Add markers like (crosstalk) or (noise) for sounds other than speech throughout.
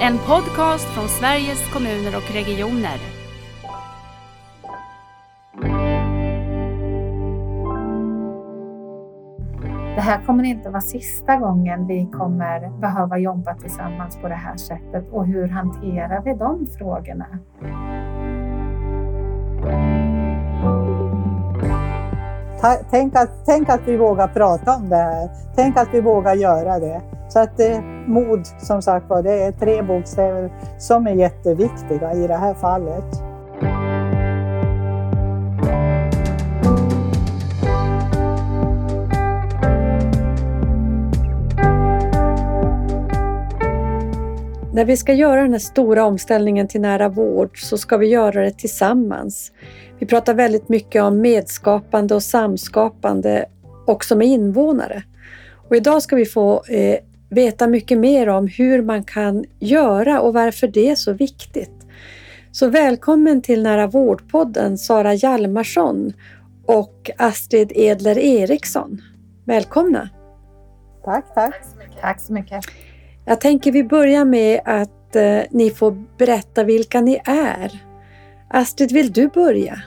En podcast från Sveriges kommuner och regioner. Det här kommer inte vara sista gången vi kommer behöva jobba tillsammans på det här sättet och hur hanterar vi de frågorna? Tänk att, tänk att vi vågar prata om det här. Tänk att vi vågar göra det. Så att det, mod, som sagt var, det är tre bokstäver som är jätteviktiga i det här fallet. När vi ska göra den här stora omställningen till nära vård så ska vi göra det tillsammans. Vi pratar väldigt mycket om medskapande och samskapande också med invånare. Och idag ska vi få eh, veta mycket mer om hur man kan göra och varför det är så viktigt. Så välkommen till Nära vårdpodden Sara Hjalmarsson och Astrid Edler Eriksson. Välkomna! Tack, tack. Tack så mycket. Jag tänker vi börjar med att eh, ni får berätta vilka ni är. Astrid, vill du börja?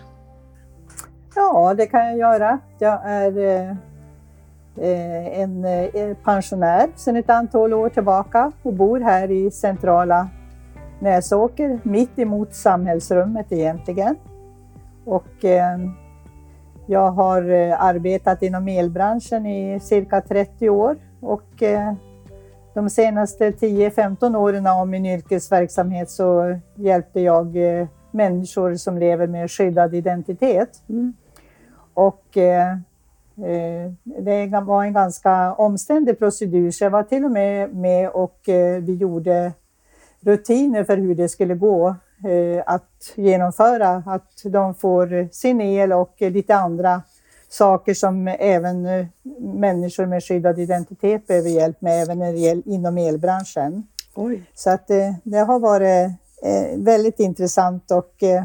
Ja, det kan jag göra. Jag är eh, eh en eh, pensionär sedan ett antal år tillbaka och bor här i centrala Näsåker, mitt emot samhällsrummet egentligen. Och, eh, jag har eh, arbetat inom elbranschen i cirka 30 år och de senaste 10-15 åren av min yrkesverksamhet så hjälpte jag människor som lever med skyddad identitet. Mm. Och eh, eh, det var en ganska omständig procedur så jag var till och med med och eh, vi gjorde rutiner för hur det skulle gå eh, att genomföra, att de får sin el och lite andra saker som även eh, människor med skyddad identitet behöver hjälp med, även när det gäller, inom elbranschen. Oj. Så att det, eh, det har varit eh, väldigt intressant och eh,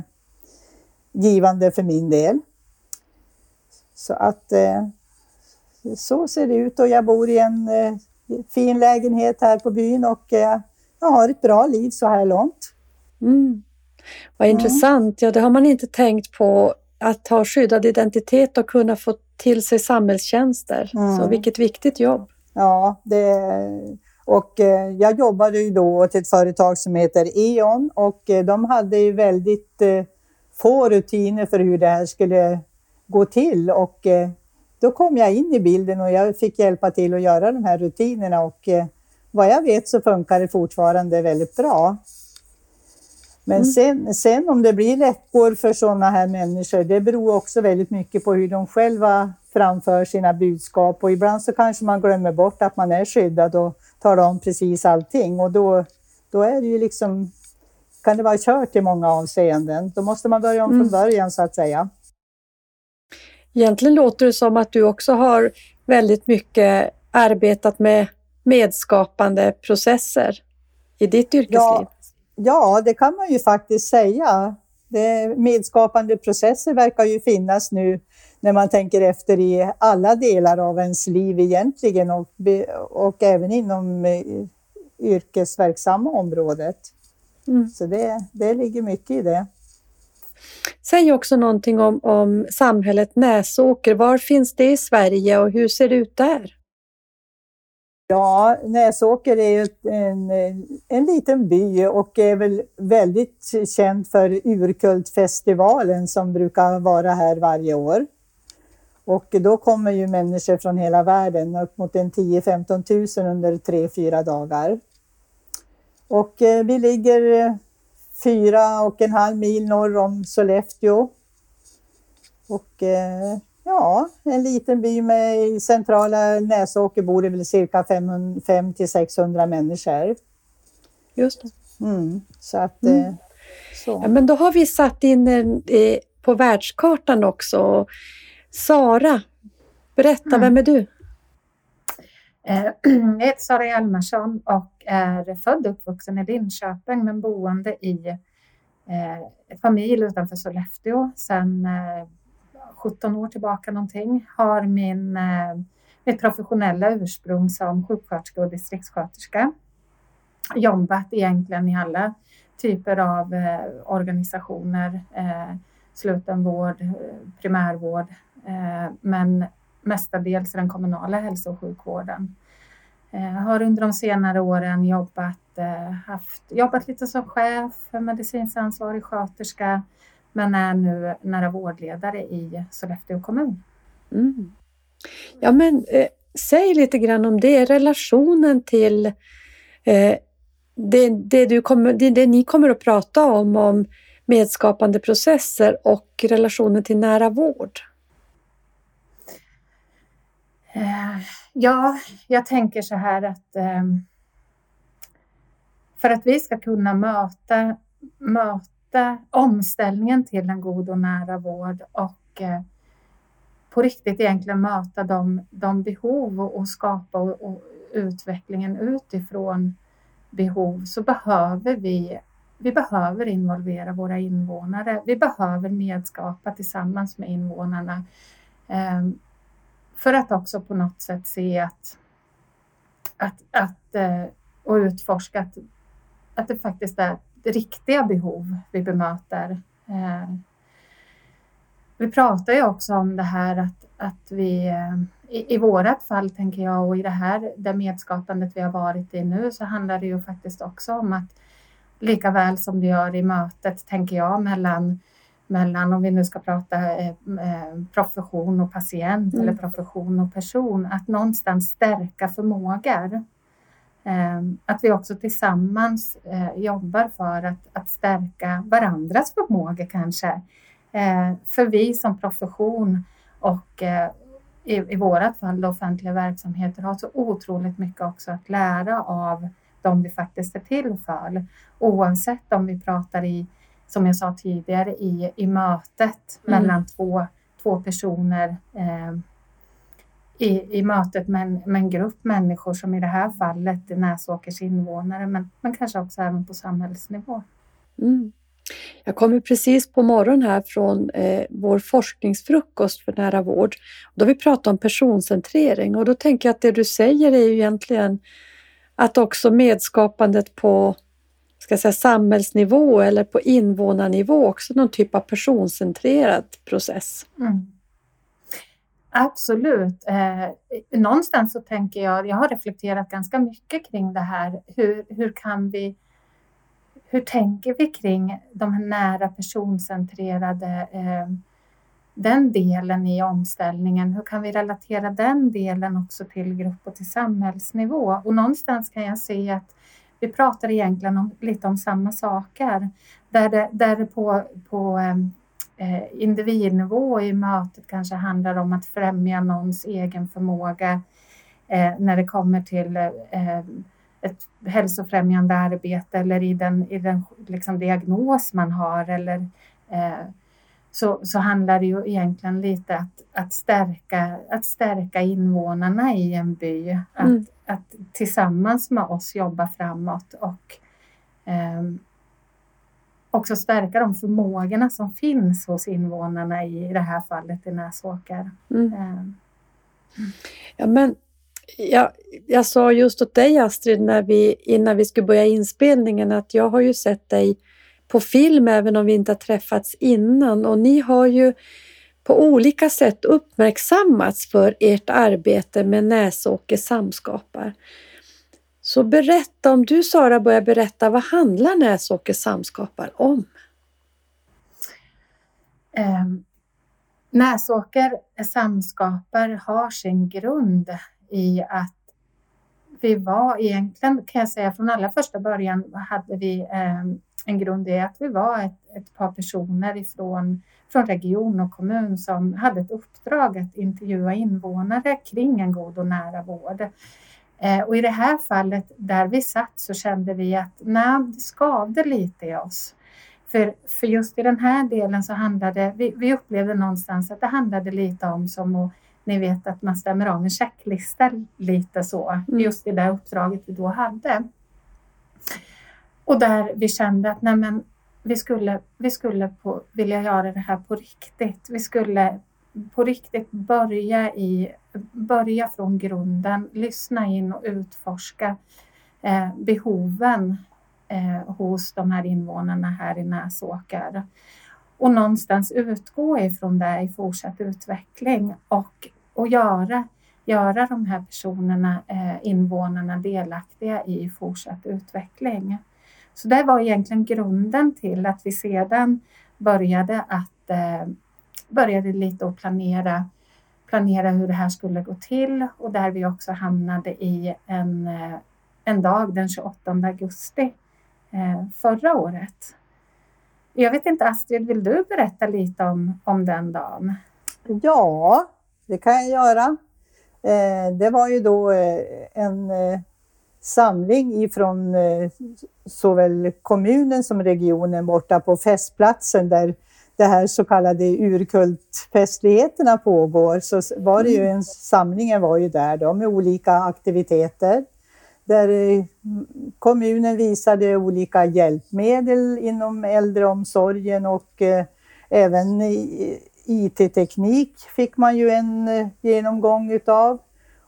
givande för min del. Så att eh, så ser det ut och jag bor i en eh, fin lägenhet här på byn och eh, jag har ett bra liv så här långt. Mm. Vad intressant. Ja, det har man inte tänkt på att ha skyddad identitet och kunna få till sig samhällstjänster. Mm. Så vilket viktigt jobb. Ja, det, och jag jobbade ju då åt ett företag som heter E.ON och de hade ju väldigt få rutiner för hur det här skulle gå till och då kom jag in i bilden och jag fick hjälpa till att göra de här rutinerna och vad jag vet så funkar det fortfarande väldigt bra. Men mm. sen, sen om det blir läckor för sådana här människor, det beror också väldigt mycket på hur de själva framför sina budskap och ibland så kanske man glömmer bort att man är skyddad och talar om precis allting och då, då är det ju liksom, kan det vara kört i många avseenden. Då måste man börja om från mm. början så att säga. Egentligen låter det som att du också har väldigt mycket arbetat med medskapande processer i ditt yrkesliv. Ja, ja det kan man ju faktiskt säga. Det, medskapande processer verkar ju finnas nu när man tänker efter i alla delar av ens liv egentligen och, och även inom eh, yrkesverksamma området. Mm. Så det, det ligger mycket i det. Säg också någonting om, om samhället Näsåker. Var finns det i Sverige och hur ser det ut där? Ja, Näsåker är ju en, en liten by och är väl väldigt känd för Urkultfestivalen som brukar vara här varje år. Och då kommer ju människor från hela världen, upp mot 10-15 000 under 3-4 dagar. Och eh, vi ligger fyra och en halv mil norr om Sollefteå. Och eh, ja, en liten by med i centrala Näsåker bor det väl cirka 500 600 människor. Just det. Mm, så att, mm. så. Ja, men då har vi satt in en, på världskartan också Sara, berätta, mm. vem är du? Eh, (clears throat) jag heter Sara Hjalmarsson och är född och uppvuxen i Linköping men boende i eh, familj utanför Sollefteå sedan eh, 17 år tillbaka någonting. Har min, eh, mitt professionella ursprung som sjuksköterska och distriktssköterska. jobbat egentligen i alla typer av eh, organisationer, eh, slutenvård, primärvård, eh, men mestadels den kommunala hälso och sjukvården. Jag har under de senare åren jobbat, eh, haft, jobbat lite som chef, medicinskt ansvarig sköterska, men är nu nära vårdledare i Sollefteå kommun. Mm. Ja, men eh, säg lite grann om det, relationen till eh, det, det, du kommer, det, det ni kommer att prata om, om medskapande processer och relationen till nära vård. Eh, ja, jag tänker så här att ehm, för att vi ska kunna möta, möta omställningen till en god och nära vård och eh, på riktigt egentligen möta de, de behov och, skapa och, och utvecklingen utifrån behov så behöver vi, vi behöver involvera våra invånare. Vi behöver medskapa tillsammans med invånarna ehm, för att också på något sätt se att, att, att eh, och utforska att, att det faktiskt är riktiga behov vi bemöter. Eh, vi pratar ju också om det här att, att vi eh, i, i vårat fall tänker jag och i det här det medskapandet vi har varit i nu så handlar det ju faktiskt också om att lika väl som det gör i mötet tänker jag mellan mellan, om vi nu ska prata eh, eh profession och patient mm. eller profession och person, att någonstans stärka förmågor. Eh, att vi också tillsammans eh, jobbar för att, att stärka varandras förmågor kanske. För vi som profession och i, i vårat fall offentliga verksamheter har så otroligt mycket också att lära av de vi faktiskt är till för. Oavsett om vi pratar i, som jag sa tidigare, i, i mötet mm. mellan två, två personer eh, i, i mötet med en, med en grupp människor som i det här fallet är Näsåkers invånare men, men kanske också även på samhällsnivå. Mm. Jag kommer precis på morgonen här från eh, vår forskningsfrukost för nära vård. Då vi pratat om personcentrering och då tänker jag att det du säger är ju egentligen att också medskapandet på ska säga, samhällsnivå eller på invånarnivå också någon typ av personcentrerad process. Mm. Absolut. Eh, någonstans så tänker jag, jag har reflekterat ganska mycket kring det här. Hur, hur kan vi hur tänker vi kring de här nära personcentrerade eh, den delen i omställningen? Hur kan vi relatera den delen också till grupp och till samhällsnivå? Och någonstans kan jag se att vi pratar egentligen om, lite om samma saker. Där det, där det på, på ehm, eh, individnivå i mötet kanske handlar om att främja någons egen förmåga eh, när det kommer till eh, ehm, ett hälsofrämjande arbete eller i den, i den liksom diagnos man har eller eh, så, så handlar det ju egentligen lite att, att, stärka, att stärka invånarna i en by. Att, mm. att tillsammans med oss jobba framåt och eh, också stärka de förmågorna som finns hos invånarna i, i det här fallet i Näsåker. Mm. Eh. Ja, men jag, jag sa just åt dig Astrid när vi, innan vi skulle börja inspelningen att jag har ju sett dig på film även om vi inte har träffats innan och ni har ju på olika sätt uppmärksammats för ert arbete med Näsåker samskapar. Så berätta, om du Sara börjar berätta, vad handlar Näsåker samskapar om? Eh, Näsåker samskapar har sin grund i att vi var egentligen, kan jag säga, från allra första början hade vi eh, en grund i att vi var ett, ett par personer ifrån, från region och kommun som hade ett uppdrag att intervjua invånare kring en god och nära vård. Eh, och i det här fallet där vi satt så kände vi att nej, det skavde lite i oss. För, för just i den här delen så handlade vi, vi upplevde någonstans att det handlade lite om som att ni vet att man stämmer av en checklista lite så, mm. just i det uppdraget vi då hade. Och där vi kände att nej men, vi skulle, vi skulle på, vilja göra det här på riktigt. Vi skulle på riktigt börja, i, börja från grunden, lyssna in och utforska eh, behoven eh, hos de här invånarna här i Näsåker. Och någonstans utgå ifrån det i fortsatt utveckling och, och göra, göra de här personerna, eh, invånarna delaktiga i fortsatt utveckling. Så det var egentligen grunden till att vi sedan började att eh, började lite att planera, planera hur det här skulle gå till och där vi också hamnade i en, eh, en dag den 28 augusti eh, förra året. Jag vet inte Astrid, vill du berätta lite om, om den dagen? Ja, det kan jag göra. Eh, det var ju då eh, en eh, samling ifrån eh, såväl kommunen som regionen borta på festplatsen där det här så kallade urkultfestligheterna pågår så var det ju mm. en, samlingen var ju där då med olika aktiviteter. Där eh, kommunen visade olika hjälpmedel inom äldreomsorgen och eh, även IT-teknik fick man ju en genomgång utav.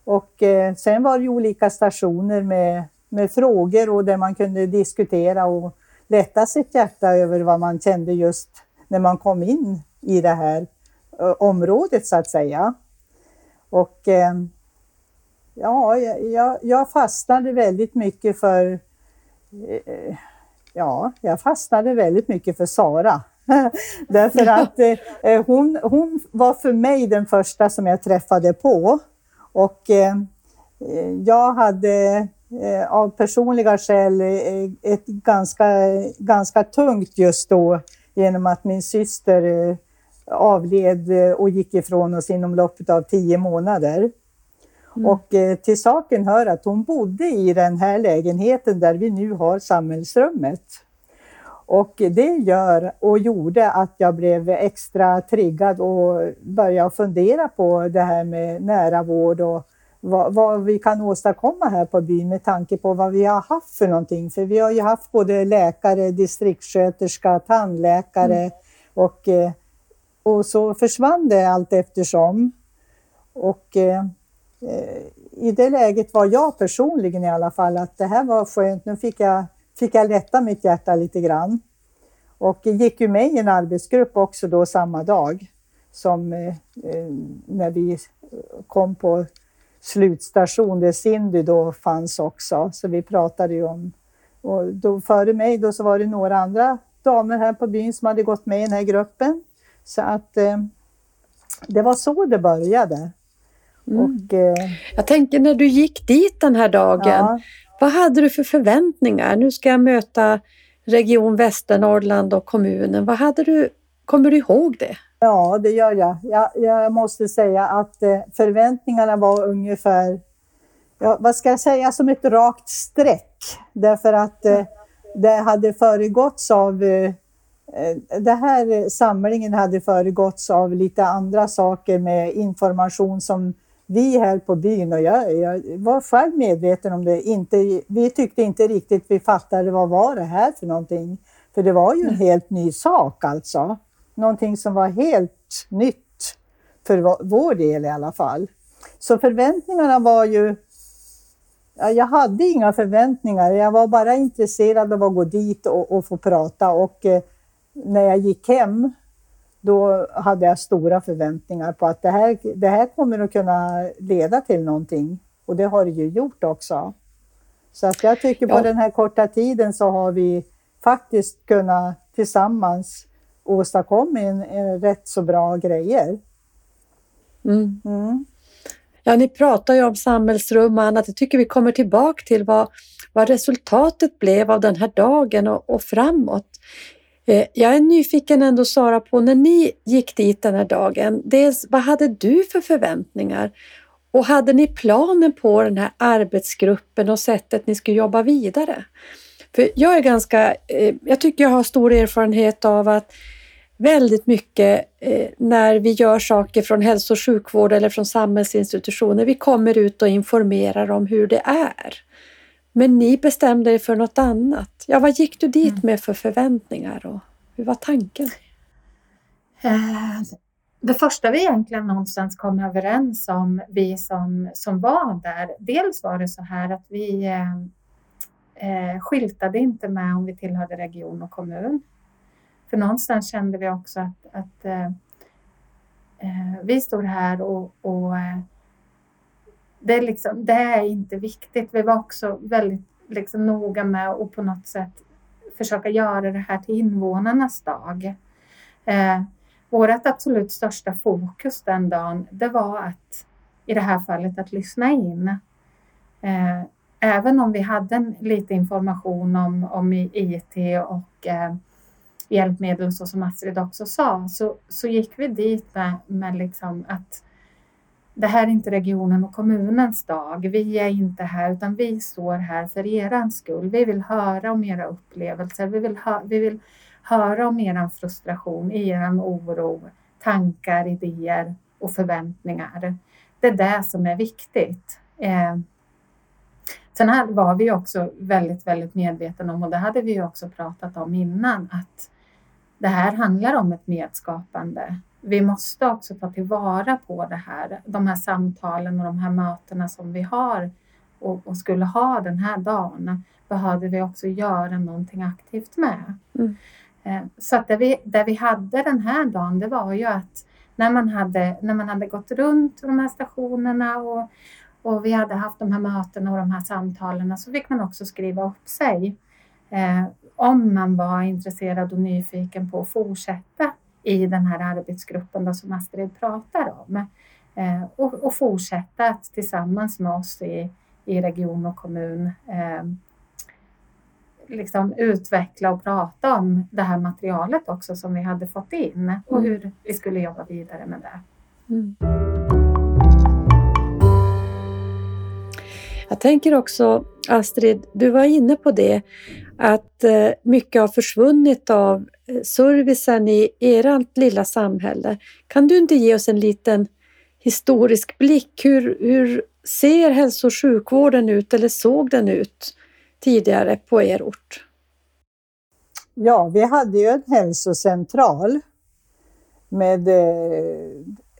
Och eh, sen var det olika stationer med, med frågor och där man kunde diskutera och lätta sitt hjärta över vad man kände just när man kom in i det här området så att säga. Och eh, ja, jag, jag fastnade väldigt mycket för eh, Ja, jag fastnade väldigt mycket för Sara. (laughs) Därför att eh, hon, hon var för mig den första som jag träffade på. Och eh, jag hade eh, av personliga skäl eh, ett ganska, ganska tungt just då genom att min syster avled och gick ifrån oss inom loppet av tio månader. Mm. Och till saken hör att hon bodde i den här lägenheten där vi nu har samhällsrummet. Och det gör och gjorde att jag blev extra triggad och började fundera på det här med nära vård och vad, vad, vi kan åstadkomma här på byn med tanke på vad vi har haft för någonting. För vi har ju haft både läkare, distriktssköterska, tandläkare mm. och, eh, och så försvann det allt eftersom. Och eh, eh, i det läget var jag personligen i alla fall att det här var skönt. Nu fick jag, fick jag lätta mitt hjärta lite grann. Och gick ju med i en arbetsgrupp också då samma dag som eh, eh när vi kom på slutstation där Cindy då fanns också. Så vi pratade ju om, och då före mig då så var det några andra damer här på byn som hade gått med i den här gruppen. Så att eh, det var så det började. Mm. Och, eh, jag tänker när du gick dit den här dagen, ja vad hade du för förväntningar? Nu ska jag möta Region Västernorrland och kommunen. Vad hade du, kommer du ihåg det? Ja, det gör jag. Jag, jag måste säga att eh, förväntningarna var ungefär, ja, vad ska jag säga, som ett rakt streck. Därför att eh, det hade föregåtts av eh, den här samlingen hade föregåtts av lite andra saker med information som vi här på byn och jag, jag var själv medveten om det. Inte, vi tyckte inte riktigt vi fattade vad var det här för någonting. För det var ju en helt ny sak alltså någonting som var helt nytt för vår del i alla fall. Så förväntningarna var ju... Ja, jag hade inga förväntningar, jag var bara intresserad av att gå dit och, och få prata och eh, när jag gick hem då hade jag stora förväntningar på att det här, det här kommer att kunna leda till någonting. Och det har det ju gjort också. Så att jag tycker på den här korta tiden så har vi faktiskt kunnat tillsammans åstadkom en, en rätt så bra grejer. Mm. Mm. Ja, ni pratar ju om samhällsrum och annat. Jag tycker vi kommer tillbaka till vad, vad resultatet blev av den här dagen och, och framåt. Eh, jag är nyfiken ändå Sara på när ni gick dit den här dagen. Dels, vad hade du för förväntningar? Och hade ni planen på den här arbetsgruppen och sättet ni skulle jobba vidare? För jag är ganska, eh, jag tycker jag har stor erfarenhet av att väldigt mycket eh, när vi gör saker från hälso och sjukvård eller från samhällsinstitutioner. Vi kommer ut och informerar om hur det är. Men ni bestämde er för något annat. Ja, vad gick du dit mm. med för förväntningar och hur var tanken? Eh, det första vi egentligen någonstans kom överens om, vi som, som var där, dels var det så här att vi, eh, eh, skyltade inte med om vi tillhörde region och kommun. För någonstans kände vi också att, att eh, eh vi står här och, och det, är liksom, det är inte viktigt. Vi var också väldigt liksom, noga med att på något sätt försöka göra det här till invånarnas dag. Eh, vårt absolut största fokus den dagen, det var att i det här fallet att lyssna in. Eh, även om vi hade lite information om, om IT och eh, hjälpmedel så som Astrid också sa, så, så gick vi dit med, med liksom att det här är inte regionen och kommunens dag. Vi är inte här utan vi står här för er skull. Vi vill höra om era upplevelser. Vi vill, hö vi vill höra om er frustration, er oro, tankar, idéer och förväntningar. Det är det som är viktigt. Eh, sen här var vi också väldigt, väldigt medvetna om och det hade vi också pratat om innan att det här handlar om ett medskapande vi måste också ta tillvara på det här, de här samtalen och de här mötena som vi har och, och skulle ha den här dagen behövde vi också göra någonting aktivt med. Mm. Eh, så att det vi, det vi hade den här dagen, det var ju att när man hade, när man hade gått runt de här stationerna och, och vi hade haft de här mötena och de här samtalen så fick man också skriva upp sig eh, om man var intresserad och nyfiken på att fortsätta i den här arbetsgruppen då, som Astrid pratar om. Eh, och, och, fortsätta att tillsammans med oss i, i region och kommun eh, liksom utveckla och prata om det här materialet också som vi hade fått in och mm. hur vi skulle jobba vidare med det. Mm. Jag tänker också, Astrid, du var inne på det, att eh, mycket har försvunnit av eh, servicen i ert lilla samhälle. Kan du inte ge oss en liten historisk blick? Hur, hur ser hälso och sjukvården ut eller såg den ut tidigare på er ort? Ja, vi hade ju en hälsocentral med eh,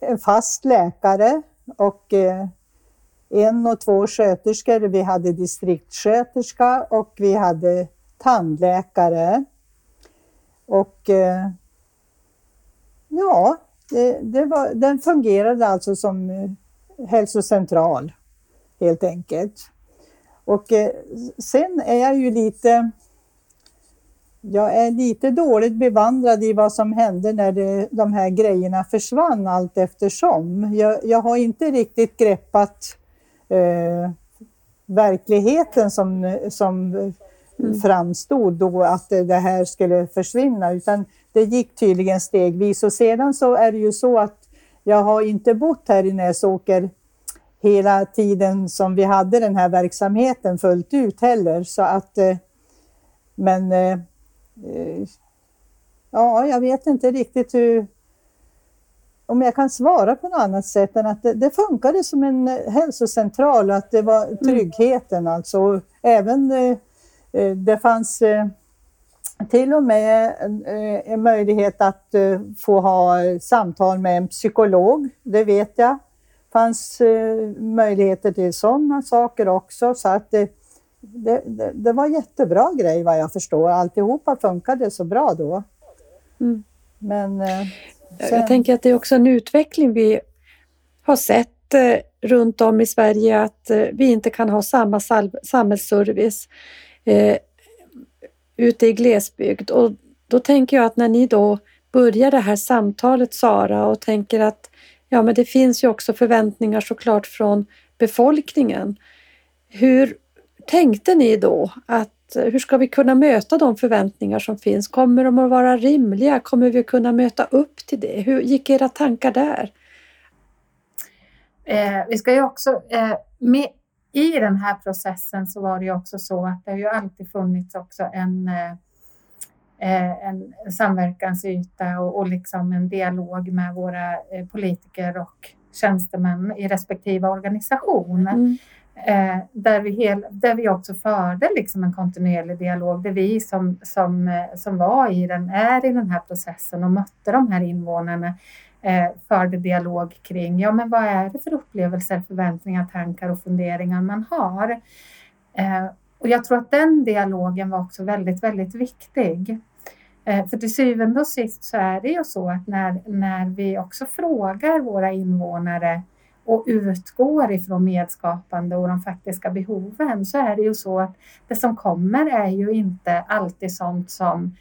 en fast läkare och en och två sköterskor. Vi hade distriktssköterska och vi hade tandläkare. Och eh, ja, det, det var, den fungerade alltså som eh, hälsocentral helt enkelt. Och eh, sen är jag ju lite jag är lite dåligt bevandrad i vad som hände när det, de här grejerna försvann allt eftersom. Jag, jag har inte riktigt greppat eh, verkligheten som, som mm. framstod då att det här skulle försvinna, utan det gick tydligen stegvis. Och sedan så är det ju så att jag har inte bott här i Näsåker hela tiden som vi hade den här verksamheten fullt ut heller. Så att, eh, men eh, eh, ja, jag vet inte riktigt hur, om jag kan svara på något annat sätt än att det, det funkade som en hälsocentral och att det var mm. tryggheten mm. alltså. Även Eh, det fanns eh, till och med eh, en möjlighet att få ha samtal med en psykolog, det vet jag. Det fanns möjligheter till sådana saker också. Så att det, det, det var jättebra grej vad jag förstår. Alltihopa funkade så bra då. Mm. Men, sen... Jag tänker att det är också en utveckling vi har sett runt om i Sverige att vi inte kan ha samma samhällsservice eh, ute i glesbygd. Och då tänker jag att när ni då börjar det här samtalet Sara och tänker att ja, men det finns ju också förväntningar såklart från befolkningen. Hur tänkte ni då att hur ska vi kunna möta de förväntningar som finns? Kommer de att vara rimliga? Kommer vi kunna möta upp till det? Hur gick era tankar där? Eh, vi ska ju också eh, med, i den här processen så var det ju också så att det har ju alltid funnits också en, eh, en samverkansyta och, och liksom en dialog med våra eh, politiker och tjänstemän i respektive organisation. Mm. Eh, där, vi hel, där vi också förde liksom en kontinuerlig dialog, där vi som, som, eh, som var i den, är i den här processen och mötte de här invånarna eh, förde dialog kring ja, men vad är det för upplevelser, förväntningar, tankar och funderingar man har. Eh, och jag tror att den dialogen var också väldigt, väldigt viktig. Eh, för till syvende och sist så är det ju så att när, när vi också frågar våra invånare och utgår ifrån medskapande och de faktiska behoven så är det ju så att det som kommer är ju inte alltid sånt som,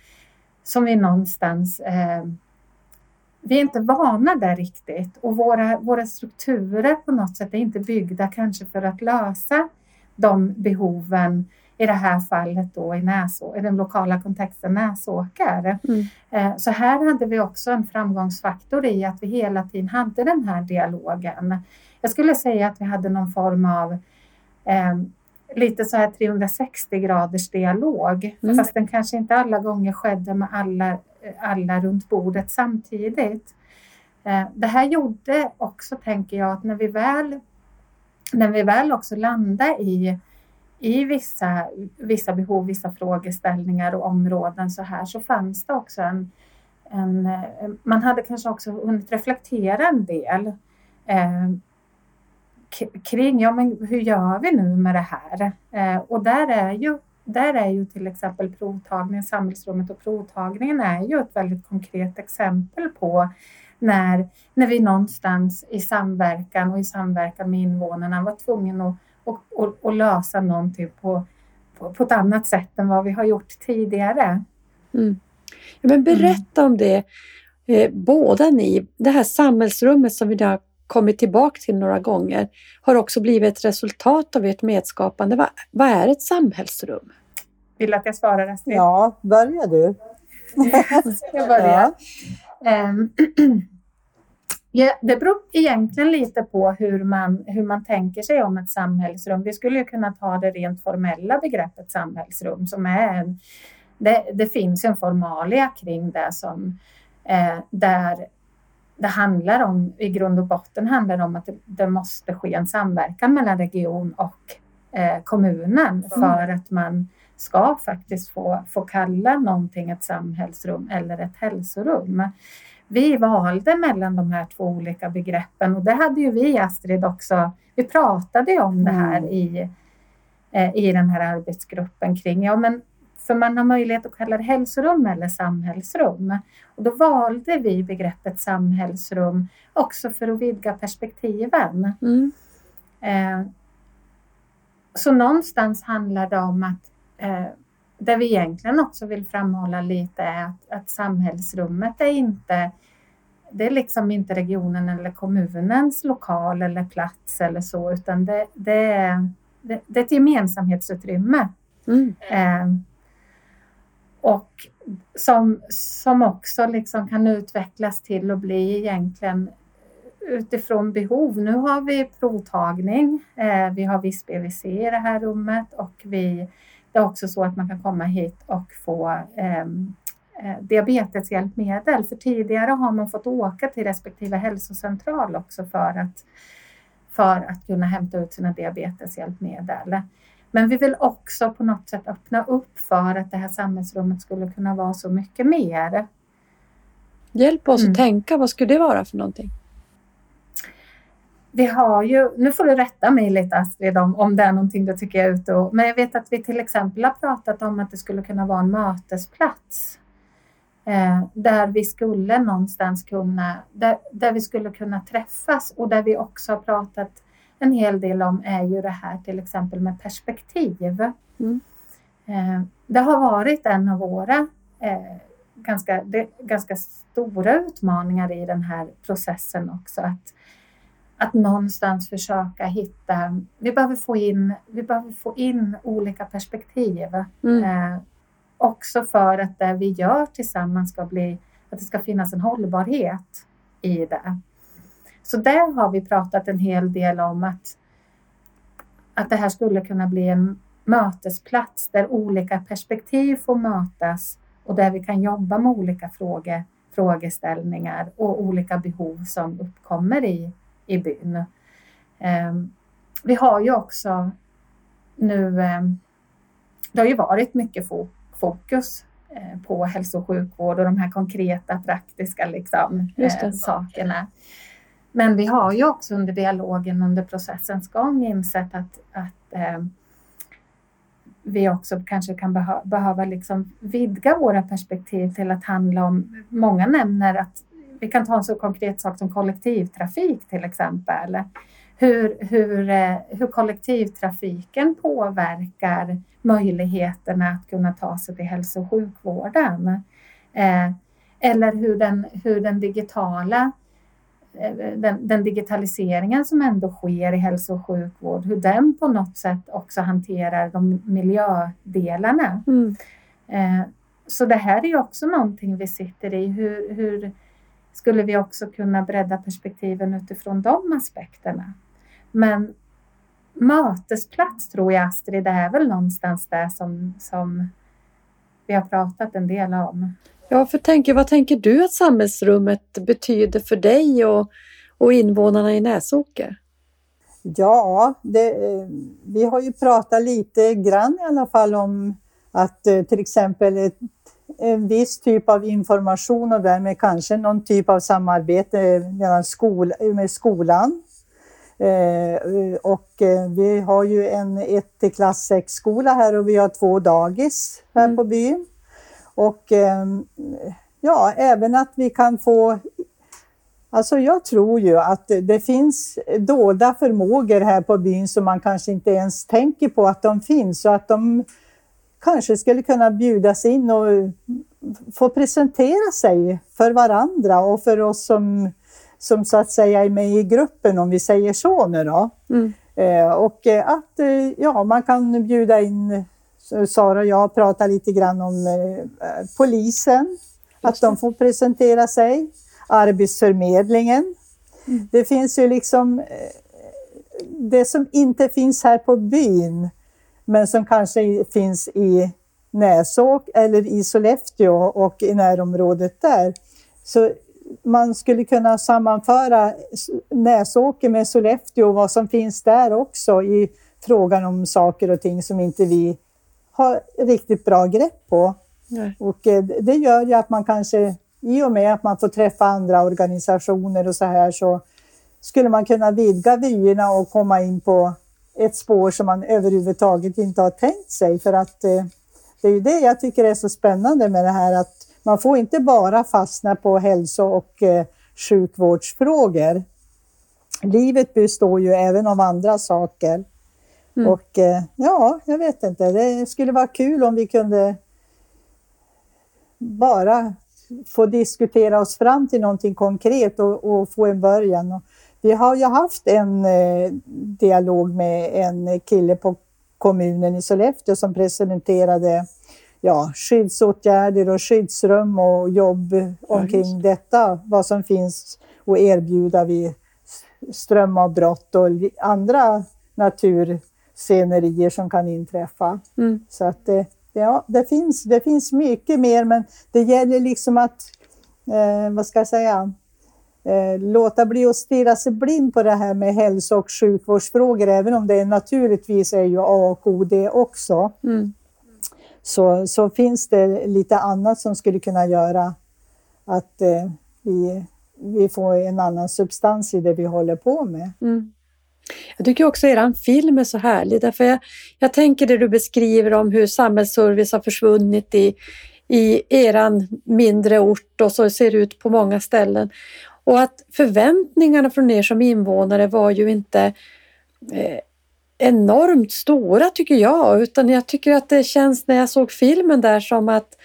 som vi någonstans eh, vi är inte vana där riktigt. Och våra, våra strukturer på något sätt är inte byggda kanske för att lösa de behoven i det här fallet då i, Näså, i den lokala kontexten Näsåker. Mm. Eh, så här hade vi också en framgångsfaktor i att vi hela tiden hade den här dialogen. Jag skulle säga att vi hade någon form av eh, lite så här 360 graders dialog, mm. fast den kanske inte alla gånger skedde med alla, alla runt bordet samtidigt. Eh, det här gjorde också, tänker jag, att när vi väl, när vi väl också landade i i vissa, vissa behov, vissa frågeställningar och områden så här så fanns det också en, en eh, man hade kanske också hunnit reflektera en del eh, kring, ja men hur gör vi nu med det här? Eh, och där är ju där är ju till exempel provtagningen, samhällsrummet och provtagningen är ju ett väldigt konkret exempel på när, när vi någonstans i samverkan och i samverkan med invånarna var tvungna att och, och, och lösa någonting på, på, på, ett annat sätt än vad vi har gjort tidigare. Mm. Ja, men berätta mm. om det, eh, båda ni. Det här samhällsrummet som vi har kommit tillbaka till några gånger har också blivit ett resultat av ert medskapande. Va, vad är ett samhällsrum? Vill att jag svarar Astrid? Ja, börja du. (laughs) jag börjar. Ja. (clears throat) Ja, det beror egentligen lite på hur man, hur man tänker sig om ett samhällsrum. Vi skulle ju kunna ta det rent formella begreppet samhällsrum som är en, det, det finns en formalia kring det som eh, där det handlar om, i grund och botten handlar det om att det, det måste ske en samverkan mellan region och eh, kommunen mm. för att man ska faktiskt få, få kalla någonting ett samhällsrum eller ett hälsorum vi valde mellan de här två olika begreppen och det hade ju vi Astrid också. Vi pratade om det här mm. i, eh, i den här arbetsgruppen kring, ja men för man har möjlighet att kalla det hälsorum eller samhällsrum. Och då valde vi begreppet samhällsrum också för att vidga perspektiven. Mm. Eh, så någonstans handlar det om att eh, det vi egentligen också vill framhålla lite är att, att samhällsrummet är inte det är liksom inte regionen eller kommunens lokal eller plats eller så, utan det, det, är, det, det är ett gemensamhetsutrymme. Mm. Eh, och som, som också liksom kan utvecklas till att bli egentligen utifrån behov. Nu har vi provtagning, eh, vi har viss BVC i det här rummet och vi det är också så att man kan komma hit och få ehm, eh, diabeteshjälpmedel. För tidigare har man fått åka till respektive hälsocentral också för att, för att kunna hämta ut sina diabeteshjälpmedel. Men vi vill också på något sätt öppna upp för att det här samhällsrummet skulle kunna vara så mycket mer. Hjälp oss mm. att tänka, vad skulle det vara för någonting? Vi har ju, nu får du rätta mig lite Astrid om, om det är någonting du tycker jag är ute och, men jag vet att vi till exempel har pratat om att det skulle kunna vara en mötesplats. Eh, där vi skulle någonstans kunna, där, där vi skulle kunna träffas och där vi också har pratat en hel del om är ju det här till exempel med perspektiv. Mm. Eh, det har varit en av våra eh, ganska, det, ganska stora utmaningar i den här processen också. Att, att någonstans försöka hitta, vi behöver få in, vi behöver få in olika perspektiv. Mm. Eh, också för att det vi gör tillsammans ska bli, att det ska finnas en hållbarhet i det. Så där har vi pratat en hel del om att, att det här skulle kunna bli en mötesplats där olika perspektiv får mötas och där vi kan jobba med olika frågor, frågeställningar och olika behov som uppkommer i i byn. Ehm, vi har ju också nu, ehm, det har ju varit mycket fokus eh, på hälso och sjukvård och de här konkreta praktiska liksom, eh, sakerna. Men vi har ju också under dialogen under processens gång insett att, att eh, vi också kanske kan behö behöva liksom vidga våra perspektiv till att handla om, många nämner att vi kan ta en så konkret sak som kollektivtrafik till exempel. Hur, hur, eh, hur kollektivtrafiken påverkar möjligheterna att kunna ta sig till hälso och sjukvården. Eh, eller hur den, hur den digitala eh, den, den, digitaliseringen som ändå sker i hälso och sjukvård, hur den på något sätt också hanterar de miljödelarna. Mm. Eh, så det här är ju också någonting vi sitter i. Hur, hur skulle vi också kunna bredda perspektiven utifrån de aspekterna? Men mötesplats tror jag Astrid, det är väl någonstans där som, som vi har pratat en del om. Ja, för tänker, vad tänker du att samhällsrummet betyder för dig och, och invånarna i Näsåker? Ja, det, vi har ju pratat lite grann i alla fall om att eh, till exempel ett, en viss typ av information och därmed kanske någon typ av samarbete mellan skol, med skolan Eh, och eh, vi har ju en 1 klass 6 skola här och vi har två dagis här mm. på byn. Och ehm, ja, även att vi kan få Alltså jag tror ju att det finns dolda förmågor här på byn som man kanske inte ens tänker på att de finns och att de kanske skulle kunna bjudas in och få presentera sig för varandra och för oss som som så att säga är med i gruppen om vi säger så nu då. Mm. Eh, och eh, att eh, ja, man kan bjuda in Sara och jag pratar lite grann om eh, polisen, att de får presentera sig, Arbetsförmedlingen. Mm. Det finns ju liksom det som inte finns här på byn, men som kanske finns i Näsåk eller i Sollefteå och i närområdet där. Så man skulle kunna sammanföra Näsåker med Sollefteå och vad som finns där också i frågan om saker och ting som inte vi har riktigt bra grepp på. Nej. Och eh, det gör ju att man kanske, i och med att man får träffa andra organisationer och så här, så skulle man kunna vidga vyerna och komma in på ett spår som man överhuvudtaget inte har tänkt sig. För att eh, det är ju det jag tycker är så spännande med det här att man får inte bara fastna på hälso och eh, sjukvårdsfrågor. Livet består ju även av andra saker. Mm. Och eh, ja, jag vet inte, det skulle vara kul om vi kunde bara få diskutera oss fram till någonting konkret och, och få en början. Och vi har ju haft en eh, dialog med en kille på kommunen i Sollefteå som presenterade ja, skyddsåtgärder och skyddsrum och jobb omkring ja, detta. Vad som finns att erbjuda vid strömavbrott och andra naturscenerier som kan inträffa. Mm. Så att det, ja, det, finns, det finns mycket mer men det gäller liksom att, eh, vad ska jag säga, eh, låta bli att stirra sig blind på det här med hälso och sjukvårdsfrågor, även om det naturligtvis är ju A och O det också. Mm så, så finns det lite annat som skulle kunna göra att eh, vi, vi får en annan substans i det vi håller på med. Mm. Jag tycker också er film är så härlig, därför jag, jag tänker det du beskriver om hur samhällsservice har försvunnit i, i eran mindre ort och så ser det ut på många ställen. Och att förväntningarna från er som invånare var ju inte eh, enormt stora tycker jag, utan jag tycker att det känns när jag såg filmen där som att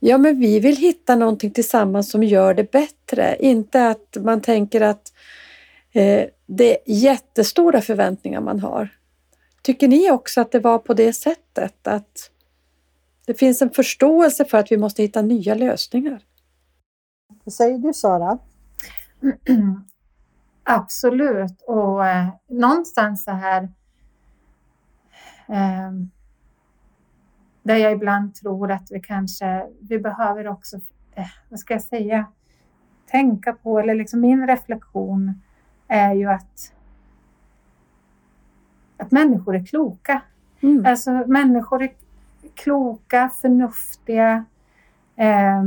ja, men vi vill hitta någonting tillsammans som gör det bättre. Inte att man tänker att eh, det är jättestora förväntningar man har. Tycker ni också att det var på det sättet? Att det finns en förståelse för att vi måste hitta nya lösningar? Vad säger du Sara? (clears throat) Absolut och eh, någonstans så här Eh, där jag ibland tror att vi kanske, vi behöver också, eh, vad ska jag säga, tänka på, eller liksom min reflektion är ju att, att människor är kloka. Mm. Alltså människor är kloka, förnuftiga. Eh,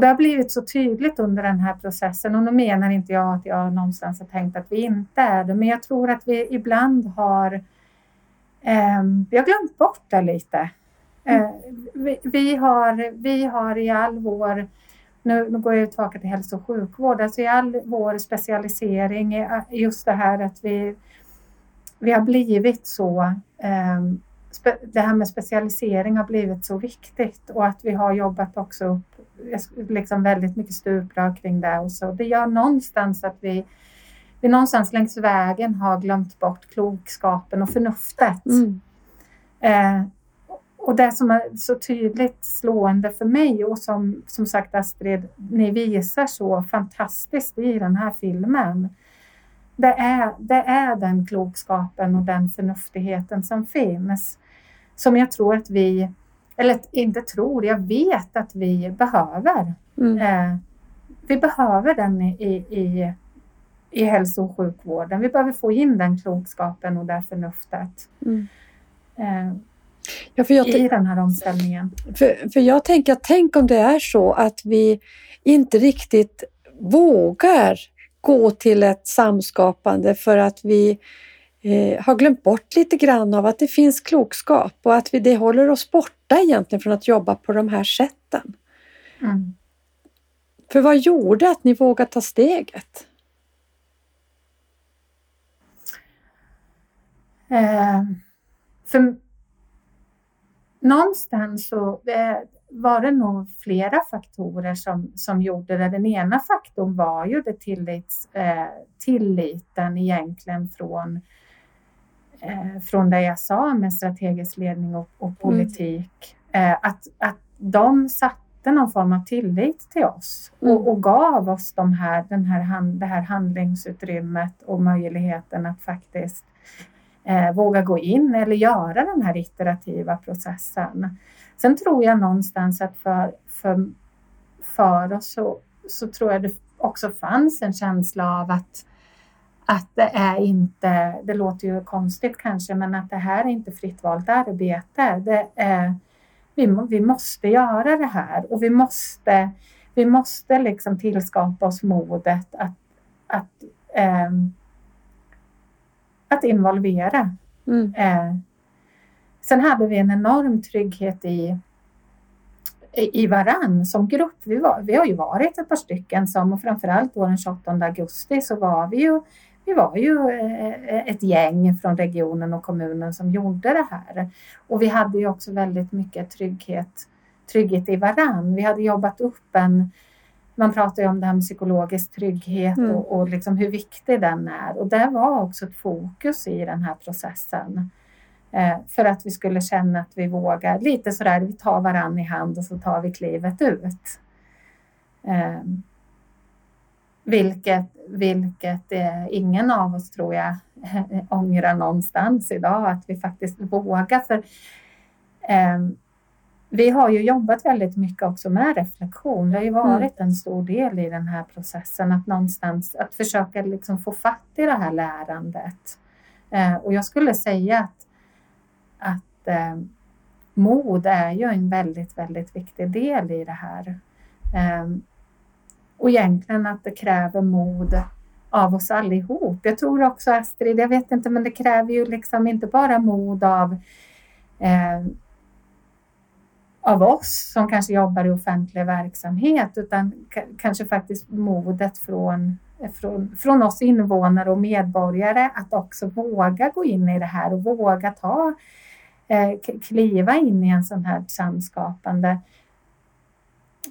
och det har blivit så tydligt under den här processen och nu menar inte jag att jag någonstans har tänkt att vi inte är det, men jag tror att vi ibland har eh, vi har glömt bort det lite. Eh, vi, vi, har, vi har i all vår, nu, nu går jag tillbaka till hälso och sjukvård, alltså i all vår specialisering, just det här att vi, vi har blivit så eh, det här med specialisering har blivit så viktigt och att vi har jobbat också liksom väldigt mycket stuprör kring det och så. Det gör någonstans att vi, vi någonstans längs vägen har glömt bort klokskapen och förnuftet. Mm. Eh, och det som är så tydligt slående för mig och som, som sagt Astrid, ni visar så fantastiskt i den här filmen. Det är, det är den klokskapen och den förnuftigheten som finns. Som jag tror att vi, eller inte tror, jag vet att vi behöver. Mm. Eh, vi behöver den i, i, i hälso och sjukvården. Vi behöver få in den klokskapen och det förnuftet. Mm. Eh, Ja, för jag i den här omställningen. För, för jag tänker, tänk om det är så att vi inte riktigt vågar gå till ett samskapande för att vi eh, har glömt bort lite grann av att det finns klokskap och att vi, det håller oss borta egentligen från att jobba på de här sätten. Mm. För vad gjorde att ni vågade ta steget? Eh, för någonstans så var det nog flera faktorer som, som gjorde det. Den ena faktorn var ju det tillits, eh, tilliten egentligen från, eh, från det jag sa med strategisk ledning och, och mm. politik. Mm. Eh, att, att de satte någon form av tillit till oss mm. och, och, gav oss de här, den här, det här handlingsutrymmet och möjligheten att faktiskt eh, våga gå in eller göra den här iterativa processen. Sen tror jag någonstans att för, för, för oss så, så tror jag det också fanns en känsla av att att det är inte, det låter ju konstigt kanske, men att det här är inte fritt valt arbete. Det är, vi, vi måste göra det här och vi måste, vi måste liksom tillskapa oss modet att, att ähm, att involvera. Mm. Eh, sen hade vi en enorm trygghet i, i, i varann som grupp. Vi, var, vi har ju varit ett par stycken som och framförallt då den 28 augusti så var vi ju vi var ju eh, ett gäng från regionen och kommunen som gjorde det här. Och vi hade ju också väldigt mycket trygghet, trygghet i varann. Vi hade jobbat upp en man pratar ju om det här med psykologisk trygghet mm. och, och liksom hur viktig den är. Och det var också ett fokus i den här processen. Eh, för att vi skulle känna att vi vågar, lite sådär, vi tar varann i hand och så tar vi klivet ut. Eh, vilket, vilket eh, ingen av oss tror jag (laughs) ångrar någonstans idag, att vi faktiskt vågar. För eh, vi har ju jobbat väldigt mycket också med reflektion. Det har ju mm. varit en stor del i den här processen att någonstans att försöka liksom få fatt i det här lärandet. Eh, och jag skulle säga att, att eh, mod är ju en väldigt, väldigt viktig del i det här. Eh, och egentligen att det kräver mod av oss allihop. Jag tror också Astrid, jag vet inte, men det kräver ju liksom inte bara mod av eh, av oss som kanske jobbar i offentlig verksamhet utan kanske faktiskt modet från, från, från oss invånare och medborgare att också våga gå in i det här och våga ta eh, kliva in i en sån här samskapande.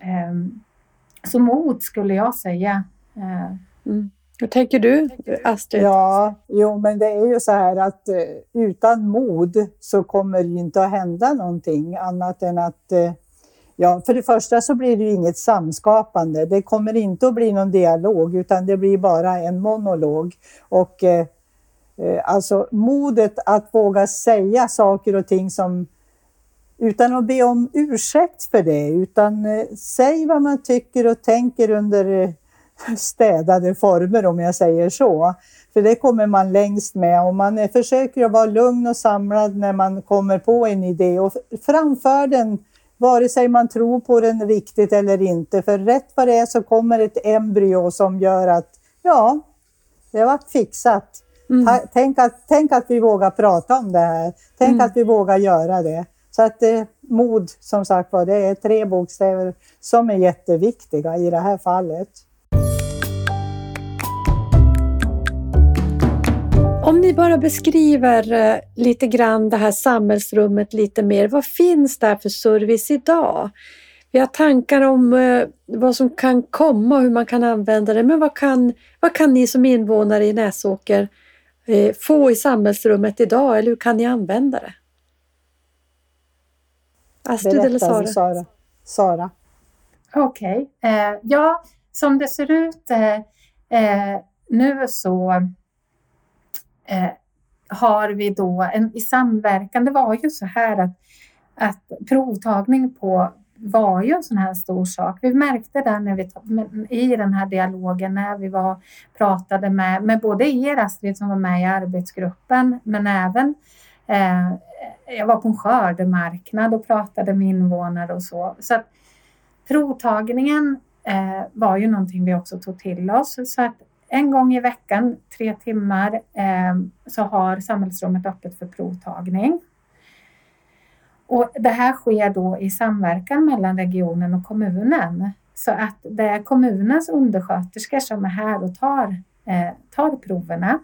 Eh, så mod skulle jag säga. Eh, mm. Hur tänker du, Astrid? Ja, jo, men det är ju så här att eh, utan mod så kommer det inte att hända någonting annat än att eh, Ja, för det första så blir det ju inget samskapande. Det kommer inte att bli någon dialog utan det blir bara en monolog. Och eh, eh alltså modet att våga säga saker och ting som utan att be om ursäkt för det, utan eh, säg vad man tycker och tänker under städade former om jag säger så. För det kommer man längst med och man försöker att vara lugn och samlad när man kommer på en idé och framför den vare sig man tror på den riktigt eller inte. För rätt vad det är så kommer ett embryo som gör att ja, det har varit fixat. Mm. Tänk, att, tänk att vi vågar prata om det här. Tänk mm. att vi vågar göra det. Så att eh, mod, som sagt var, det är tre bokstäver som är jätteviktiga i det här fallet. Om ni bara beskriver eh, lite grann det här samhällsrummet lite mer. Vad finns där för service idag? Vi har tankar om eh, vad som kan komma och hur man kan använda det. Men vad kan, vad kan ni som invånare i Näsåker eh, få i samhällsrummet idag eller hur kan ni använda det? Astrid Berätta, eller Sara? Sara. Sara. Okej. Okay. Eh, ja, som det ser ut eh, eh nu så eh, har vi då en, i samverkan, det var ju så här att, att provtagning på var ju en sån här stor sak. Vi märkte det när vi, i den här dialogen när vi var, pratade med, med både er Astrid som var med i arbetsgruppen men även eh, Eh, jag var på en skördemarknad och pratade med invånare och så. Så att provtagningen eh, var ju någonting vi också tog till oss. Så att en gång i veckan, tre timmar, eh, så har samhällsrummet öppet för provtagning. Och det här sker då i samverkan mellan regionen och kommunen. Så att det är kommunens undersköterskor som är här och tar, tar proverna.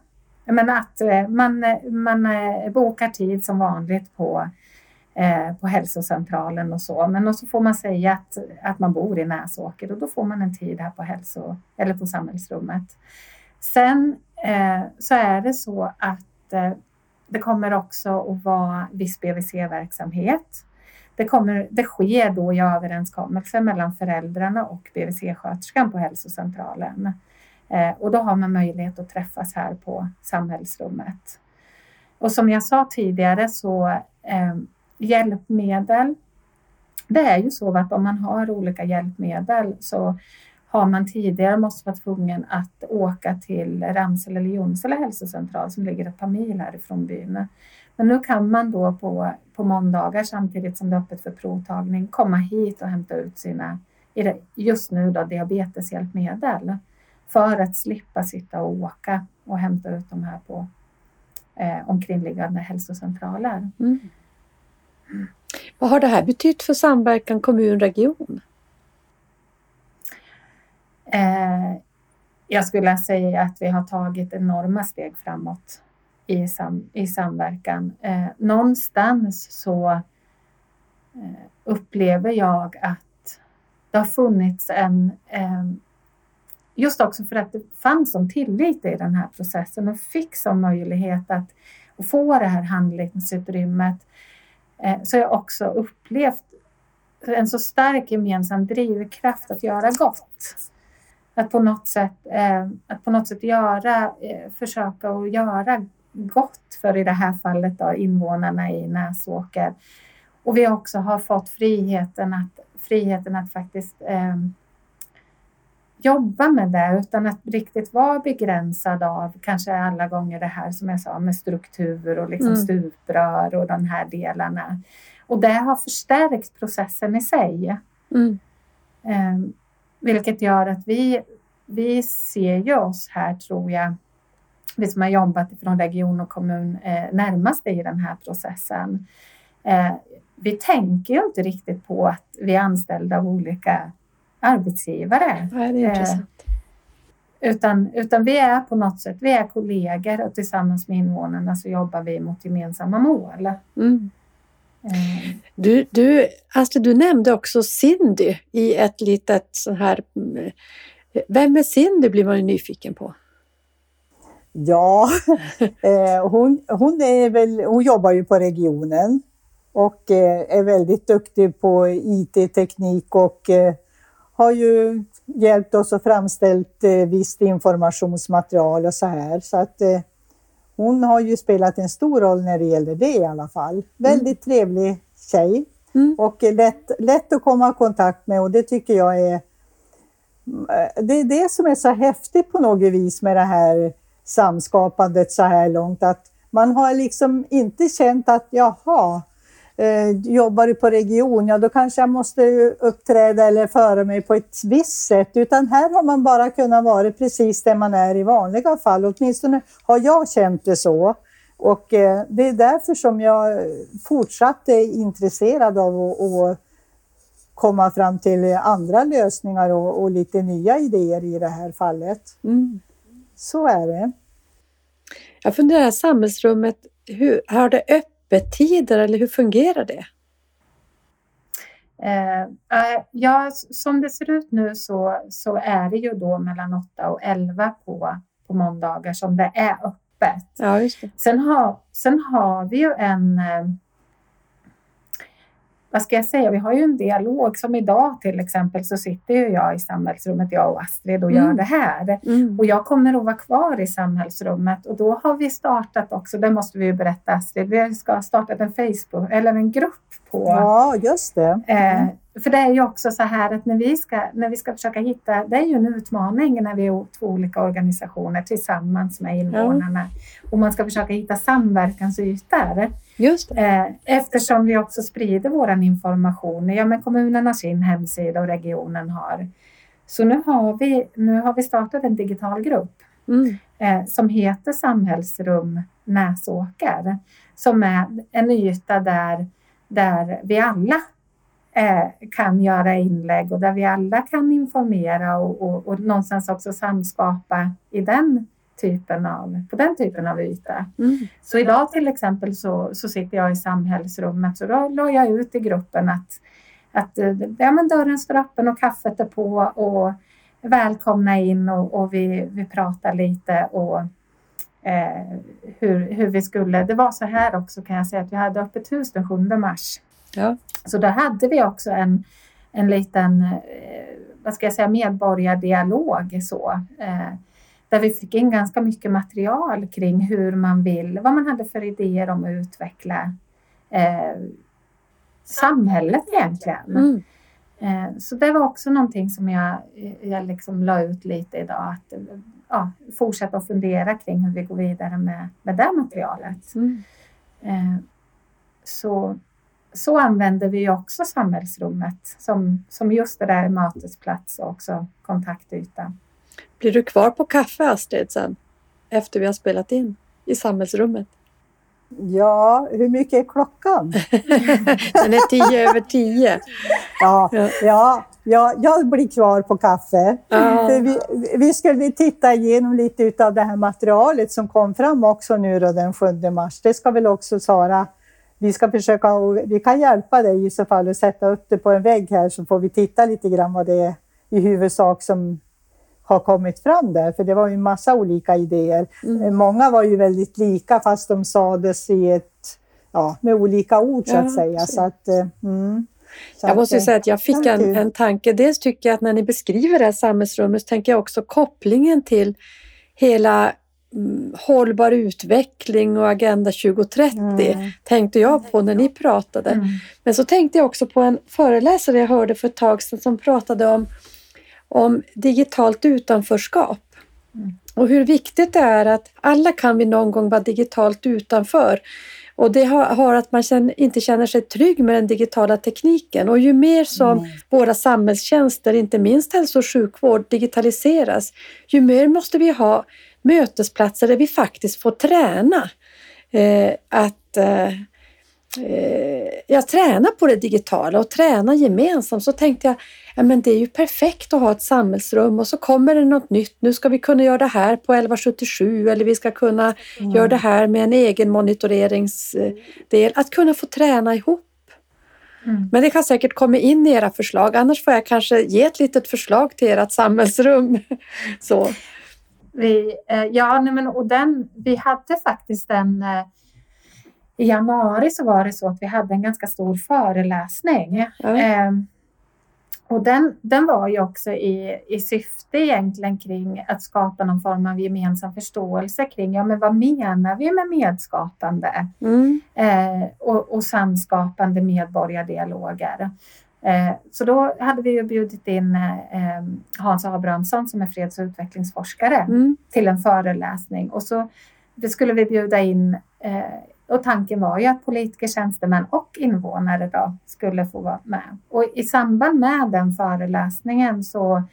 Men att eh, man, eh, man eh, bokar tid som vanligt på, på hälsocentralen och så. Men så får man säga att, att man bor i Näsåker och då får man en tid här på, hälso, eller på samhällsrummet. Sen så är det så att det kommer också att vara viss BVC-verksamhet. Det, kommer, det sker då i överenskommelse mellan föräldrarna och BVC-sköterskan på hälsocentralen. Eh, och då har man möjlighet att träffas här på samhällsrummet. Och som jag sa tidigare så eh, hjälpmedel. Det är ju så att om man har olika hjälpmedel så har man tidigare måste vara tvungen att åka till Ramsele eller Jonsele hälsocentral som ligger ett par mil härifrån byn. Men nu kan man då på, på måndagar samtidigt som det är öppet för provtagning komma hit och hämta ut sina, just nu då diabeteshjälpmedel för att slippa sitta och åka och hämta ut de här på eh, omkringliggande hälsocentraler. Mm. Mm. Vad har det här betytt för samverkan kommun-region? Eh, jag skulle säga att vi har tagit enorma steg framåt i, sam, i samverkan. Eh, någonstans så eh, upplever jag att det har funnits en eh, Just också för att det fanns en tillit i den här processen och fick som möjlighet att, få det här handlingsutrymmet. Eh, så har jag också upplevt en så stark gemensam drivkraft att göra gott. Att på något sätt, eh, att på något sätt göra, eh, försöka att göra gott för i det här fallet då, invånarna i Näsåker. Och vi också har fått friheten att, friheten att faktiskt eh, jobba med det utan att riktigt vara begränsad av kanske alla gånger det här som jag sa med struktur och liksom mm. stuprör och de här delarna. Och det har förstärkt processen i sig. Mm. Um, vilket gör att vi, vi ser ju oss här, tror jag, vi som har jobbat från region och kommun eh, närmast i den här processen. Eh, vi tänker ju inte riktigt på att vi är anställda av olika arbetsgivare. Ja, det är intressant. Eh, utan, utan vi är på något sätt, vi är kollegor och tillsammans med invånarna så jobbar vi mot gemensamma mål. Mm. Eh. Du, du, Astrid, du nämnde också Cindy i ett litet så här... Vem är Cindy blir man ju nyfiken på. Ja, (laughs) eh, hon, hon, är väl, hon jobbar ju på regionen och är väldigt duktig på IT-teknik och har ju hjälpt oss att framställt eh, visst informationsmaterial och så här. Så att eh, hon har ju spelat en stor roll när det gäller det i alla fall. Väldigt mm. trevlig tjej mm. och lätt, lätt att komma i kontakt med och det tycker jag är eh, det är det som är så häftigt på något vis med det här samskapandet så här långt att man har liksom inte känt att jaha, eh, jobbar du på region, ja då kanske jag måste uppträda eller föra mig på ett visst sätt. Utan här har man bara kunnat vara precis där man är i vanliga fall. Åtminstone har jag känt det så. Och eh, det är därför som jag fortsatt är intresserad av att, att komma fram till andra lösningar och, och, lite nya idéer i det här fallet. Mm. Så är det. Jag funderar, samhällsrummet, hur, har det öppettider eller hur fungerar det? Uh, ja, som det ser ut nu så, så är det ju då mellan 8 och 11 på, på måndagar som det är öppet. Ja, just det. Sen, har, sen har vi ju en uh, vad ska jag säga, vi har ju en dialog. Som idag till exempel så sitter ju jag i samhällsrummet, jag och Astrid, och mm. gör det här. Mm. Och jag kommer att vara kvar i samhällsrummet och då har vi startat också, det måste vi ju berätta Astrid, vi ska ha startat en Facebook eller en grupp på. Ja, just det. Eh, mm. för det är ju också så här att när vi, ska, när vi ska försöka hitta, det är ju en utmaning när vi är två olika organisationer tillsammans med invånarna och man ska försöka hitta samverkansytor. Just eh, Eftersom vi också sprider vår information. Ja, men kommunen har sin hemsida och regionen har. Så nu har vi, nu har vi startat en digital grupp mm. eh, som heter Samhällsrum Näsåker. Som är en yta där, där vi alla eh, kan göra inlägg och där vi alla kan informera och, och, och någonstans också samskapa i den typen av, på den typen av yta. Mm. Så idag till exempel så, så sitter jag i samhällsrummet så då la jag ut i gruppen att, att ja, men dörren står öppen och kaffet är på och välkomna in och, och vi, vi pratar lite och eh, hur, hur vi skulle. Det var så här också kan jag säga att vi hade öppet hus den 7 mars. Ja. Så då hade vi också en, en liten eh, vad ska jag säga, medborgardialog så. Eh, där vi fick in ganska mycket material kring hur man vill, vad man hade för idéer om att utveckla eh, samhället egentligen. Mm. Eh, så det var också någonting som jag, jag liksom la ut lite idag, att ja, fortsätta att fundera kring hur vi går vidare med, med det materialet. Mm. Eh, så, så använder vi också samhällsrummet som, som just det där mötesplats och också kontaktyta. Blir du kvar på kaffe Astrid sen? Efter vi har spelat in i samhällsrummet? Ja, hur mycket är klockan? (laughs) Den är tio över tio. Ja, ja, ja, jag blir kvar på kaffe. För vi, vi skulle titta igenom lite av det här materialet som kom fram också nu då den 7 mars. Det ska väl också Sara vi ska försöka, vi kan hjälpa dig i så fall att sätta upp det på en vägg här så får vi titta lite grann vad det är i huvudsak som har kommit fram där, för det var ju en massa olika idéer. Mm. Många var ju väldigt lika fast de sades i ett, ja, med olika ord så att säga. Så att, eh, mm. Så jag måste att, säga att jag fick en, en tanke. Dels tycker jag att när ni beskriver det här samhällsrummet så tänker jag också kopplingen till hela mm, hållbar utveckling och Agenda 2030 mm. tänkte jag på när ni pratade. Mm. Men så tänkte jag också på en föreläsare jag hörde för ett tag sedan som pratade om om digitalt utanförskap. Mm. Och hur viktigt det är att alla kan vi någon gång vara digitalt utanför. Och det har, har att man känner, inte känner sig trygg med den digitala tekniken. Och ju mer som mm. våra samhällstjänster, inte minst hälso och sjukvård, digitaliseras, ju mer måste vi ha mötesplatser där vi faktiskt får träna. Eh, att eh, eh, jag tränar på det digitala och träna gemensamt. Så tänkte jag, ja, men det är ju perfekt att ha ett samhällsrum och så kommer det något nytt. Nu ska vi kunna göra det här på 1177 eller vi ska kunna mm. göra det här med en egen monitoreringsdel. Att kunna få träna ihop. Mm. Men det kan säkert komma in i era förslag. Annars får jag kanske ge ett litet förslag till ert samhällsrum. (laughs) så. Vi, eh, ja, nej, men, och den, vi hade faktiskt en eh, i januari så var det så att vi hade en ganska stor föreläsning. Mm. Och den, den var ju också i, i syfte egentligen kring att skapa någon form av gemensam förståelse kring ja, men vad menar vi med medskapande mm. eh, och, och samskapande medborgardialoger. Eh, så då hade vi ju bjudit in Hans Abrahamsson som är freds och utvecklingsforskare mm. till en föreläsning och så skulle vi bjuda in eh, och tanken var ju att politiker, tjänstemän och invånare då skulle få vara med. Och i samband med den föreläsningen så,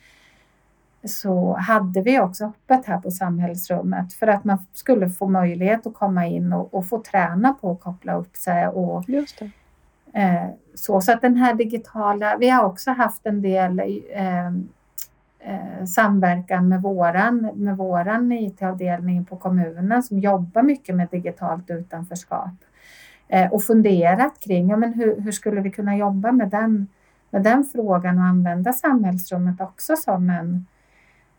så hade vi också öppet här på samhällsrummet för att man skulle få möjlighet att komma in och, och få träna på att koppla upp sig. Och, Just det. eh, så, så att den här digitala, vi har också haft en del eh, samverkan med våran, med våran IT-avdelning på kommunen som jobbar mycket med digitalt utanförskap eh, och funderat kring ja, men hur, hur skulle vi kunna jobba med den, med den frågan och använda samhällsrummet också som en,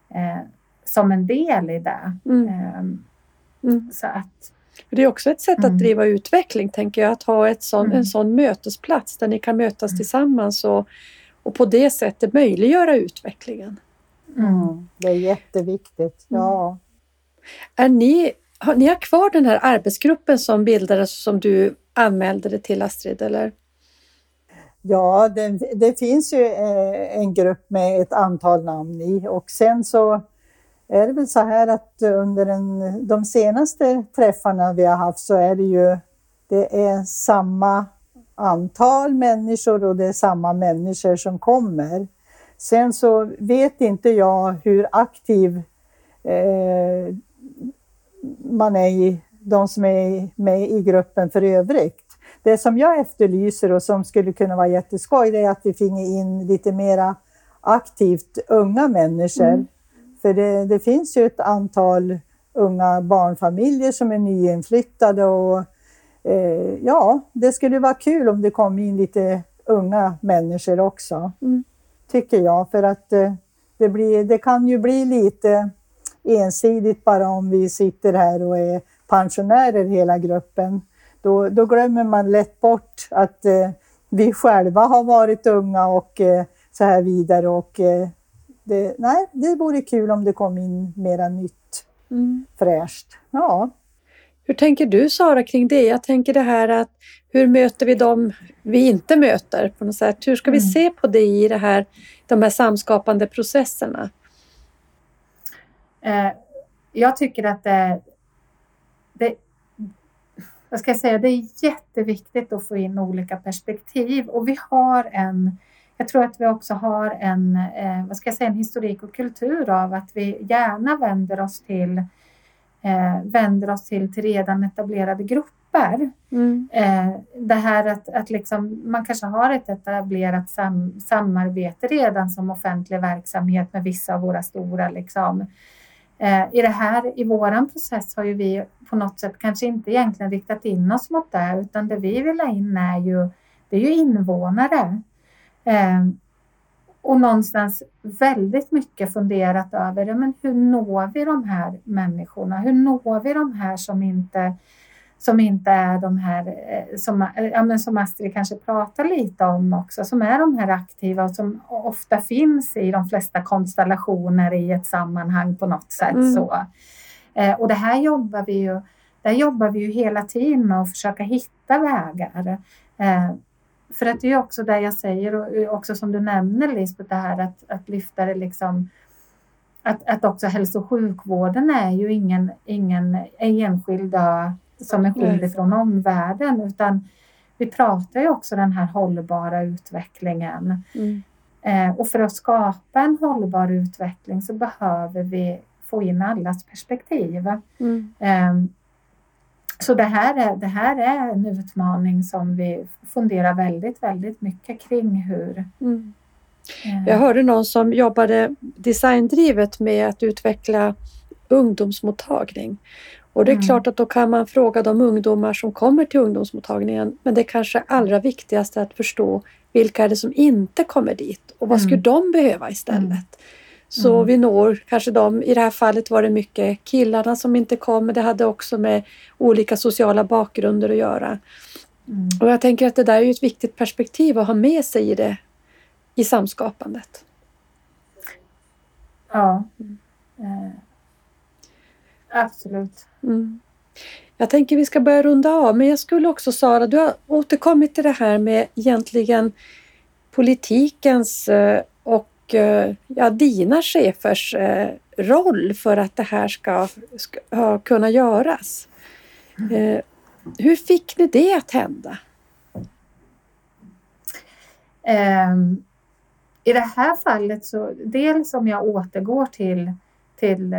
eh, som en del i det. Mm. Ehm, Mm. så att, Det är också ett sätt Mm. att driva utveckling, tänker jag, att ha ett sån, Mm. en sån mötesplats där ni kan mötas Mm. tillsammans och, och på det sättet möjliggöra utvecklingen. Mm. Mm, det är jätteviktigt. Ja. Är ni, har, ni har kvar den här arbetsgruppen som bildades som du anmälde det till Astrid, eller? Ja, det, det finns ju eh, en grupp med ett antal namn i och sen så är det väl så här att under en, de senaste träffarna vi har haft så är det ju det är samma antal människor och det är samma människor som kommer. Sen så vet inte jag hur aktiv eh, man är i, de som är med i gruppen för övrigt. Det som jag efterlyser och som skulle kunna vara jätteskoj det är att vi finge in lite mera aktivt unga människor. Mm. För det, det finns ju ett antal unga barnfamiljer som är nyinflyttade och eh, ja, det skulle vara kul om det kom in lite unga människor också. Mm. Tycker jag, för att eh, det, blir, det kan ju bli lite ensidigt bara om vi sitter här och är pensionärer hela gruppen. Då, då glömmer man lätt bort att eh, vi själva har varit unga och eh, så här vidare. Och, eh, det, nej, det vore kul om det kom in mera nytt, Mm. fräscht. Ja. Hur tänker du Sara kring det? Jag tänker det här att hur möter vi dem vi inte möter på något sätt? Hur ska vi Mm. se på det i det här, de här samskapande processerna? Eh, jag tycker att det, det, vad ska jag säga, det är jätteviktigt att få in olika perspektiv och vi har en, jag tror att vi också har en, eh, vad ska jag säga, en historik och kultur av att vi gärna vänder oss till, eh, vänder oss till, till redan etablerade grupper. Mm. Eh, det här att, att liksom, man kanske har ett etablerat sam, samarbete redan som offentlig verksamhet med vissa av våra stora liksom. Eh, I det här, i våran process har ju vi på något sätt kanske inte egentligen riktat in oss mot det utan det vi vill ha in är ju, det är ju invånare. Och någonstans väldigt mycket funderat över ja, men hur når vi de här människorna? Hur når vi de här som inte som inte är de här eh, som, eh, ja, men som Astrid kanske pratar lite om också, som är de här aktiva och som ofta finns i de flesta konstellationer i ett sammanhang på något sätt. Mm. Så. Eh, och det här jobbar vi ju, där jobbar vi ju hela tiden med att försöka hitta vägar. För att det är också det jag säger och också som du nämner Lisbeth, det här att, att lyfta det liksom att, att också hälso och sjukvården är ju ingen, ingen enskild ö som är skild från omvärlden utan vi pratar ju också den här hållbara utvecklingen. Mm. Eh, och för att skapa en hållbar utveckling så behöver vi få in allas perspektiv. Mm. Eh, så det här, är, det här är en utmaning som vi funderar väldigt, väldigt mycket kring hur... Mm. eh, Jag hörde någon som jobbade designdrivet med att utveckla ungdomsmottagning. Och det är Mm. klart att då kan man fråga de ungdomar som kommer till ungdomsmottagningen men det kanske allra viktigaste är att förstå vilka är det som inte kommer dit och vad skulle Mm. de behöva istället? Mm. Så Mm. vi når kanske de, i det här fallet var det mycket killarna som inte kom men det hade också med olika sociala bakgrunder att göra. mm. Och jag tänker att det där är ju ett viktigt perspektiv att ha med sig i det i samskapandet. Ja. Eh, absolut. Mm. Jag tänker vi ska börja runda av, men jag skulle också Sara, du har återkommit till det här med egentligen politikens eh, Eh, ja, dina chefers eh, roll för att det här ska, ska kunna göras. Eh, hur fick ni det att hända? Um, I det här fallet så dels om jag återgår till, till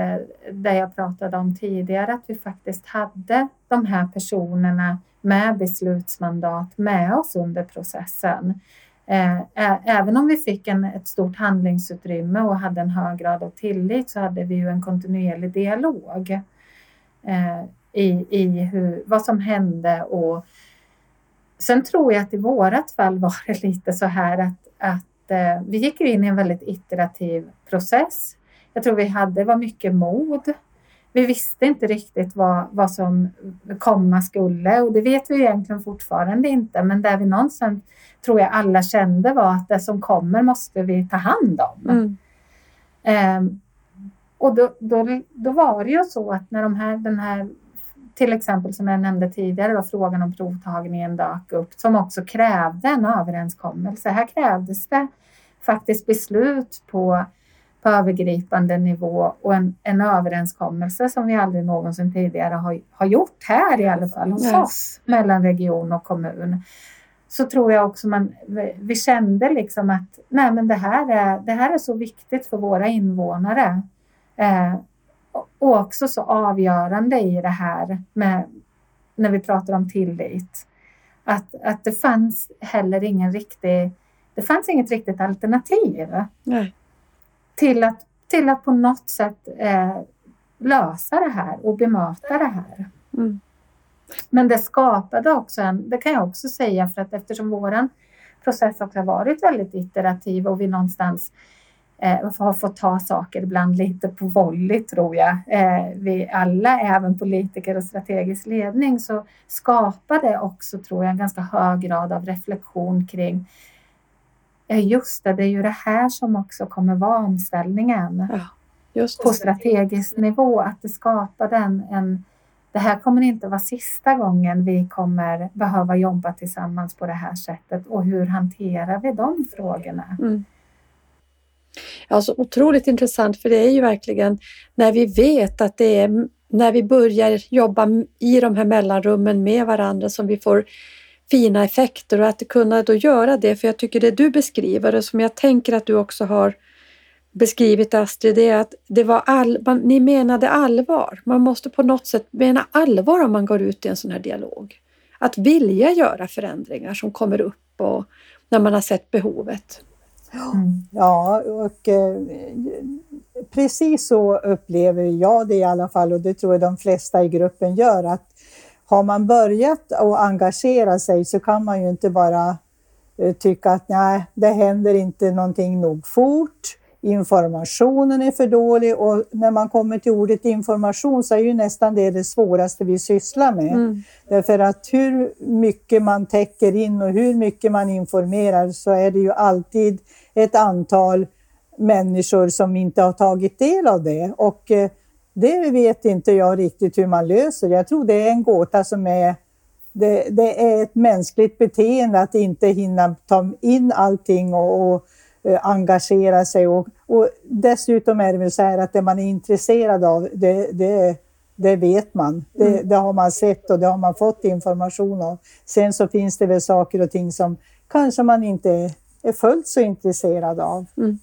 det jag pratade om tidigare att vi faktiskt hade de här personerna med beslutsmandat med oss under processen. Eh, även om vi fick en, ett stort handlingsutrymme och hade en hög grad av tillit så hade vi ju en kontinuerlig dialog eh, i, i hur, vad som hände och sen tror jag att i vårat fall var det lite så här att, att eh, vi gick in i en väldigt iterativ process. Jag tror vi hade var mycket mod vi visste inte riktigt vad, vad som komma skulle och det vet vi egentligen fortfarande inte. Men där vi någonstans tror jag alla kände var att det som kommer måste vi ta hand om. Mm. Um, och då, då, då var det ju så att när de här, den här, till exempel som jag nämnde tidigare, då, frågan om provtagningen dök upp, som också krävde en överenskommelse. Här krävdes det faktiskt beslut på på övergripande nivå och en, en överenskommelse som vi aldrig någonsin tidigare har, har gjort här i alla fall hos oss mellan region och kommun. Så tror jag också man, vi kände liksom att nej men det här är, det här är så viktigt för våra invånare. Eh, och också så avgörande i det här med när vi pratar om tillit. Att, att det fanns heller ingen riktig, det fanns inget riktigt alternativ. Nej till att, till att på något sätt eh, lösa det här och bemöta det här. Mm. Men det skapade också en, det kan jag också säga för att eftersom våran process också har varit väldigt iterativ och vi någonstans eh, har fått ta saker ibland lite på volley tror jag. Eh, vi alla, även politiker och strategisk ledning, så skapar det också tror jag en ganska hög grad av reflektion kring just det, det är ju det här som också kommer vara omställningen ja, på strategisk nivå. Att det skapade en, en det här kommer inte vara sista gången vi kommer behöva jobba tillsammans på det här sättet och hur hanterar vi de frågorna? Mm. så otroligt intressant för det är ju verkligen när vi vet att det är när vi börjar jobba i de här mellanrummen med varandra som vi får fina effekter och att kunna då göra det, för jag tycker det du beskriver och som jag tänker att du också har beskrivit Astrid, det är att det var all, man, ni menade allvar. Man måste på något sätt mena allvar om man går ut i en sån här dialog. Att vilja göra förändringar som kommer upp och när man har sett behovet. Mm. Ja, och eh, precis så upplever jag det i alla fall och det tror jag de flesta i gruppen gör. att har man börjat att engagera sig så kan man ju inte bara eh, tycka att nej, det händer inte någonting nog fort. Informationen är för dålig och när man kommer till ordet information så är ju nästan det det svåraste vi sysslar med. Mm. Därför att hur mycket man täcker in och hur mycket man informerar så är det ju alltid ett antal människor som inte har tagit del av det. Och eh, det vet inte jag riktigt hur man löser. Jag tror det är en gåta som är det, det är ett mänskligt beteende att inte hinna ta in allting och, och engagera sig. Och, och, dessutom är det väl så här att det man är intresserad av, det, det, det vet man. Det, mm. det, har man sett och det har man fått information av. Sen så finns det väl saker och ting som kanske man inte är fullt så intresserad av. Mm.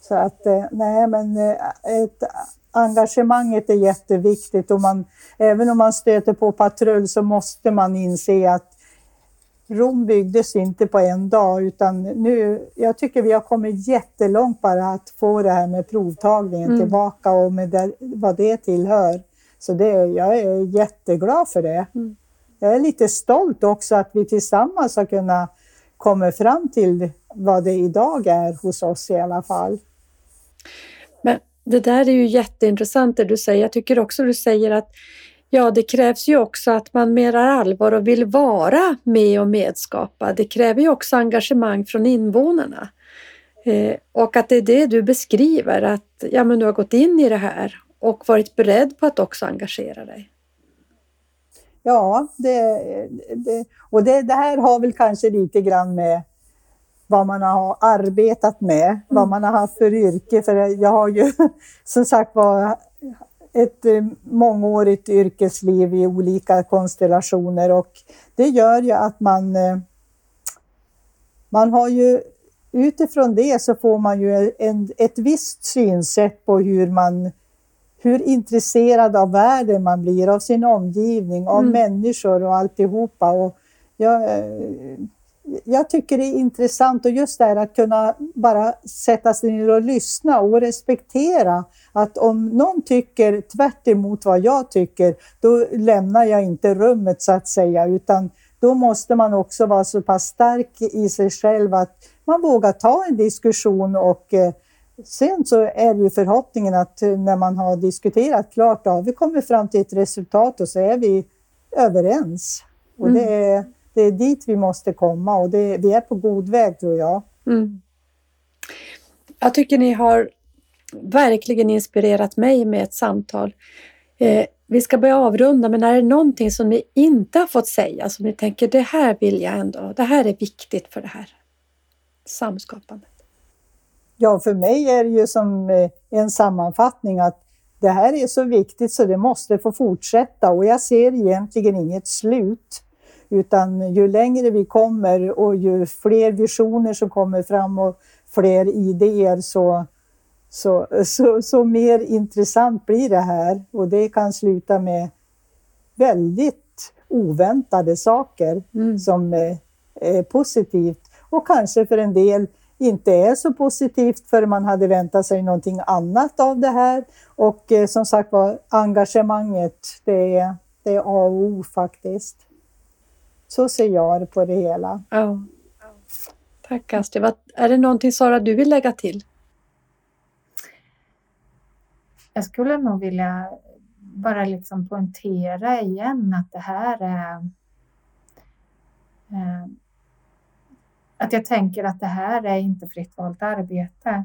Så att, eh, nej men eh, ett engagemanget är jätteviktigt och man, även om man stöter på patrull så måste man inse att Rom byggdes inte på en dag utan nu, jag tycker vi har kommit jättelångt bara att få det här med provtagningen mm. tillbaka och med det, vad det tillhör. Så det, jag är jätteglad för det. Mm. Jag är lite stolt också att vi tillsammans har kunnat komma fram till vad det idag är hos oss i alla fall. Det där är ju jätteintressant det du säger. Jag tycker också du säger att ja, det krävs ju också att man menar allvar och vill vara med och medskapa. Det kräver ju också engagemang från invånarna. Eh, och att det är det du beskriver, att ja, men du har gått in i det här och varit beredd på att också engagera dig. Ja, det, det och det, det här har väl kanske lite grann med vad man har arbetat med, mm. vad man har haft för yrke. För jag har ju (laughs) som sagt var ett eh, mångårigt yrkesliv i olika konstellationer och det gör ju att man eh, man har ju utifrån det så får man ju en, ett visst synsätt på hur man hur intresserad av världen man blir, av sin omgivning, av mm. människor och alltihopa. Och jag, jag tycker det är intressant och just det här att kunna bara sätta sig ner och lyssna och respektera att om någon tycker tvärt vad jag tycker, då lämnar jag inte rummet så att säga, utan då måste man också vara så pass stark i sig själv att man vågar ta en diskussion och eh, sen så är det ju förhoppningen att när man har diskuterat klart, då vi kommit fram till ett resultat och så är vi överens. Och mm. det, är, det är dit vi måste komma och det, vi är på god väg tror jag. Mm. Jag tycker ni har verkligen inspirerat mig med ett samtal. Eh, vi ska börja avrunda, men är det någonting som ni inte har fått säga, som ni tänker det här vill jag ändå, det här är viktigt för det här samskapandet? Ja, för mig är det ju som eh, en sammanfattning att det här är så viktigt så det måste få fortsätta och jag ser egentligen inget slut. Utan ju längre vi kommer och ju fler visioner som kommer fram och fler idéer så, så, så, så mer intressant blir det här. Och det kan sluta med väldigt oväntade saker mm. som är, är positivt. Och kanske för en del inte är så positivt för man hade väntat sig någonting annat av det här. Och eh, som sagt var, engagemanget, det är, det är A och O faktiskt. Så ser jag på det hela. Ja. Tack Astrid. Är det någonting Sara du vill lägga till? Jag skulle nog vilja bara liksom poängtera igen att det här är eh, att jag tänker att det här är inte fritt valt arbete.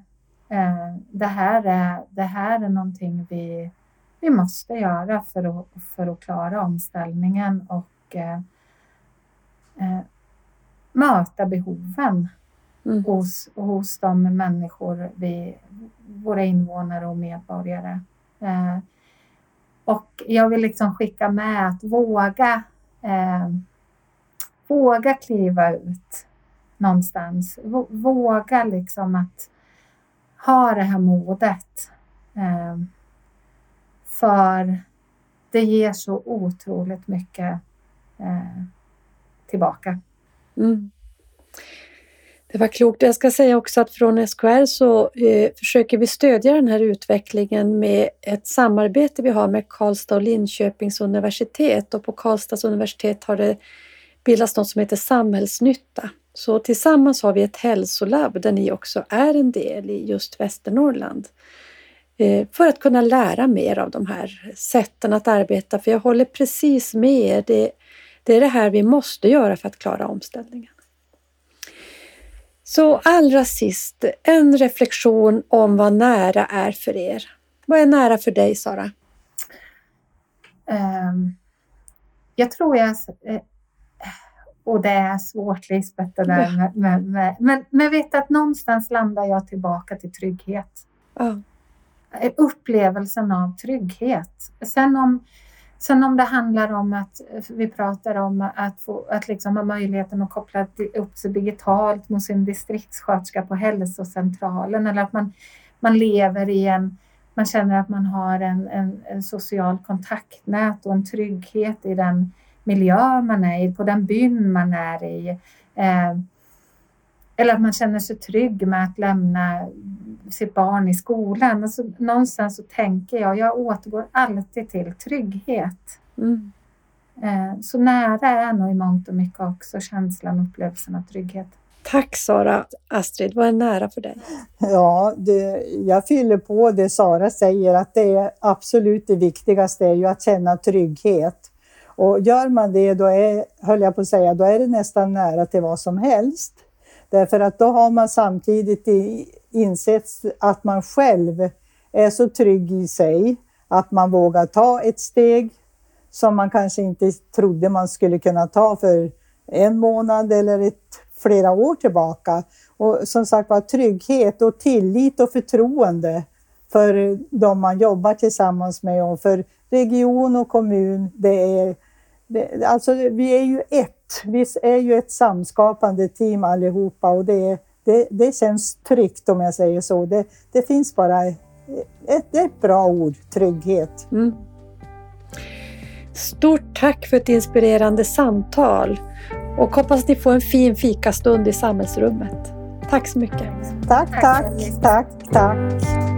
Eh, det här är, det här är någonting vi, vi måste göra för att, för att klara omställningen och eh, möta behoven mm. hos, hos de människor, vi, våra invånare och medborgare. Eh, och jag vill liksom skicka med att våga, eh, våga kliva ut någonstans. Våga liksom att ha det här modet. Eh, för det ger så otroligt mycket eh, tillbaka. Mm. Det var klokt. Jag ska säga också att från SKR så eh, försöker vi stödja den här utvecklingen med ett samarbete vi har med Karlstad och Linköpings universitet och på Karlstads universitet har det bildats något som heter Samhällsnytta. Så tillsammans har vi ett hälsolabb där ni också är en del i just Västernorrland. Eh, för att kunna lära mer av de här sätten att arbeta, för jag håller precis med. Det, det är det här vi måste göra för att klara omställningen. Så allra sist, en reflektion om vad nära är för er. Vad är nära för dig, Sara? Um, jag tror jag och det är svårt Lisbeth, det där med, med, med, men, men vet att någonstans landar jag tillbaka till trygghet. Ja. Upplevelsen av trygghet. Sen om, sen om det handlar om att eh, vi pratar om att, få, att liksom ha möjligheten att koppla upp sig digitalt mot sin distriktssköterska på hälsocentralen eller att man, man lever i en man känner att man har en, en, en social kontaktnät och en trygghet i den miljö man är i, på den byn man är i. Eh, eller att man känner sig trygg med att lämna sitt barn i skolan. Alltså, någonstans så tänker jag, jag återgår alltid till trygghet. Mm. Eh, så nära är nog i mångt och mycket också känslan och upplevelsen av trygghet. Tack Sara. Astrid, vad är nära för dig? Ja, det, jag fyller på det Sara säger att det är absolut det viktigaste är ju att känna trygghet. Och gör man det, då är, höll jag på att säga, då är det nästan nära till vad som helst. Därför att då har man samtidigt insett att man själv är så trygg i sig att man vågar ta ett steg som man kanske inte trodde man skulle kunna ta för en månad eller ett, flera år tillbaka. Och som sagt var trygghet och tillit och förtroende för de man jobbar tillsammans med och för region och kommun. Det är, det, alltså vi är ju ett. Vi är ju ett samskapande team allihopa och det, det, det känns tryggt om jag säger så. Det, det finns bara ett, ett bra ord, trygghet. Mm. Stort tack för ett inspirerande samtal och hoppas ni får en fin fikastund i samhällsrummet. Tack så mycket. Tack, tack, tack, tack.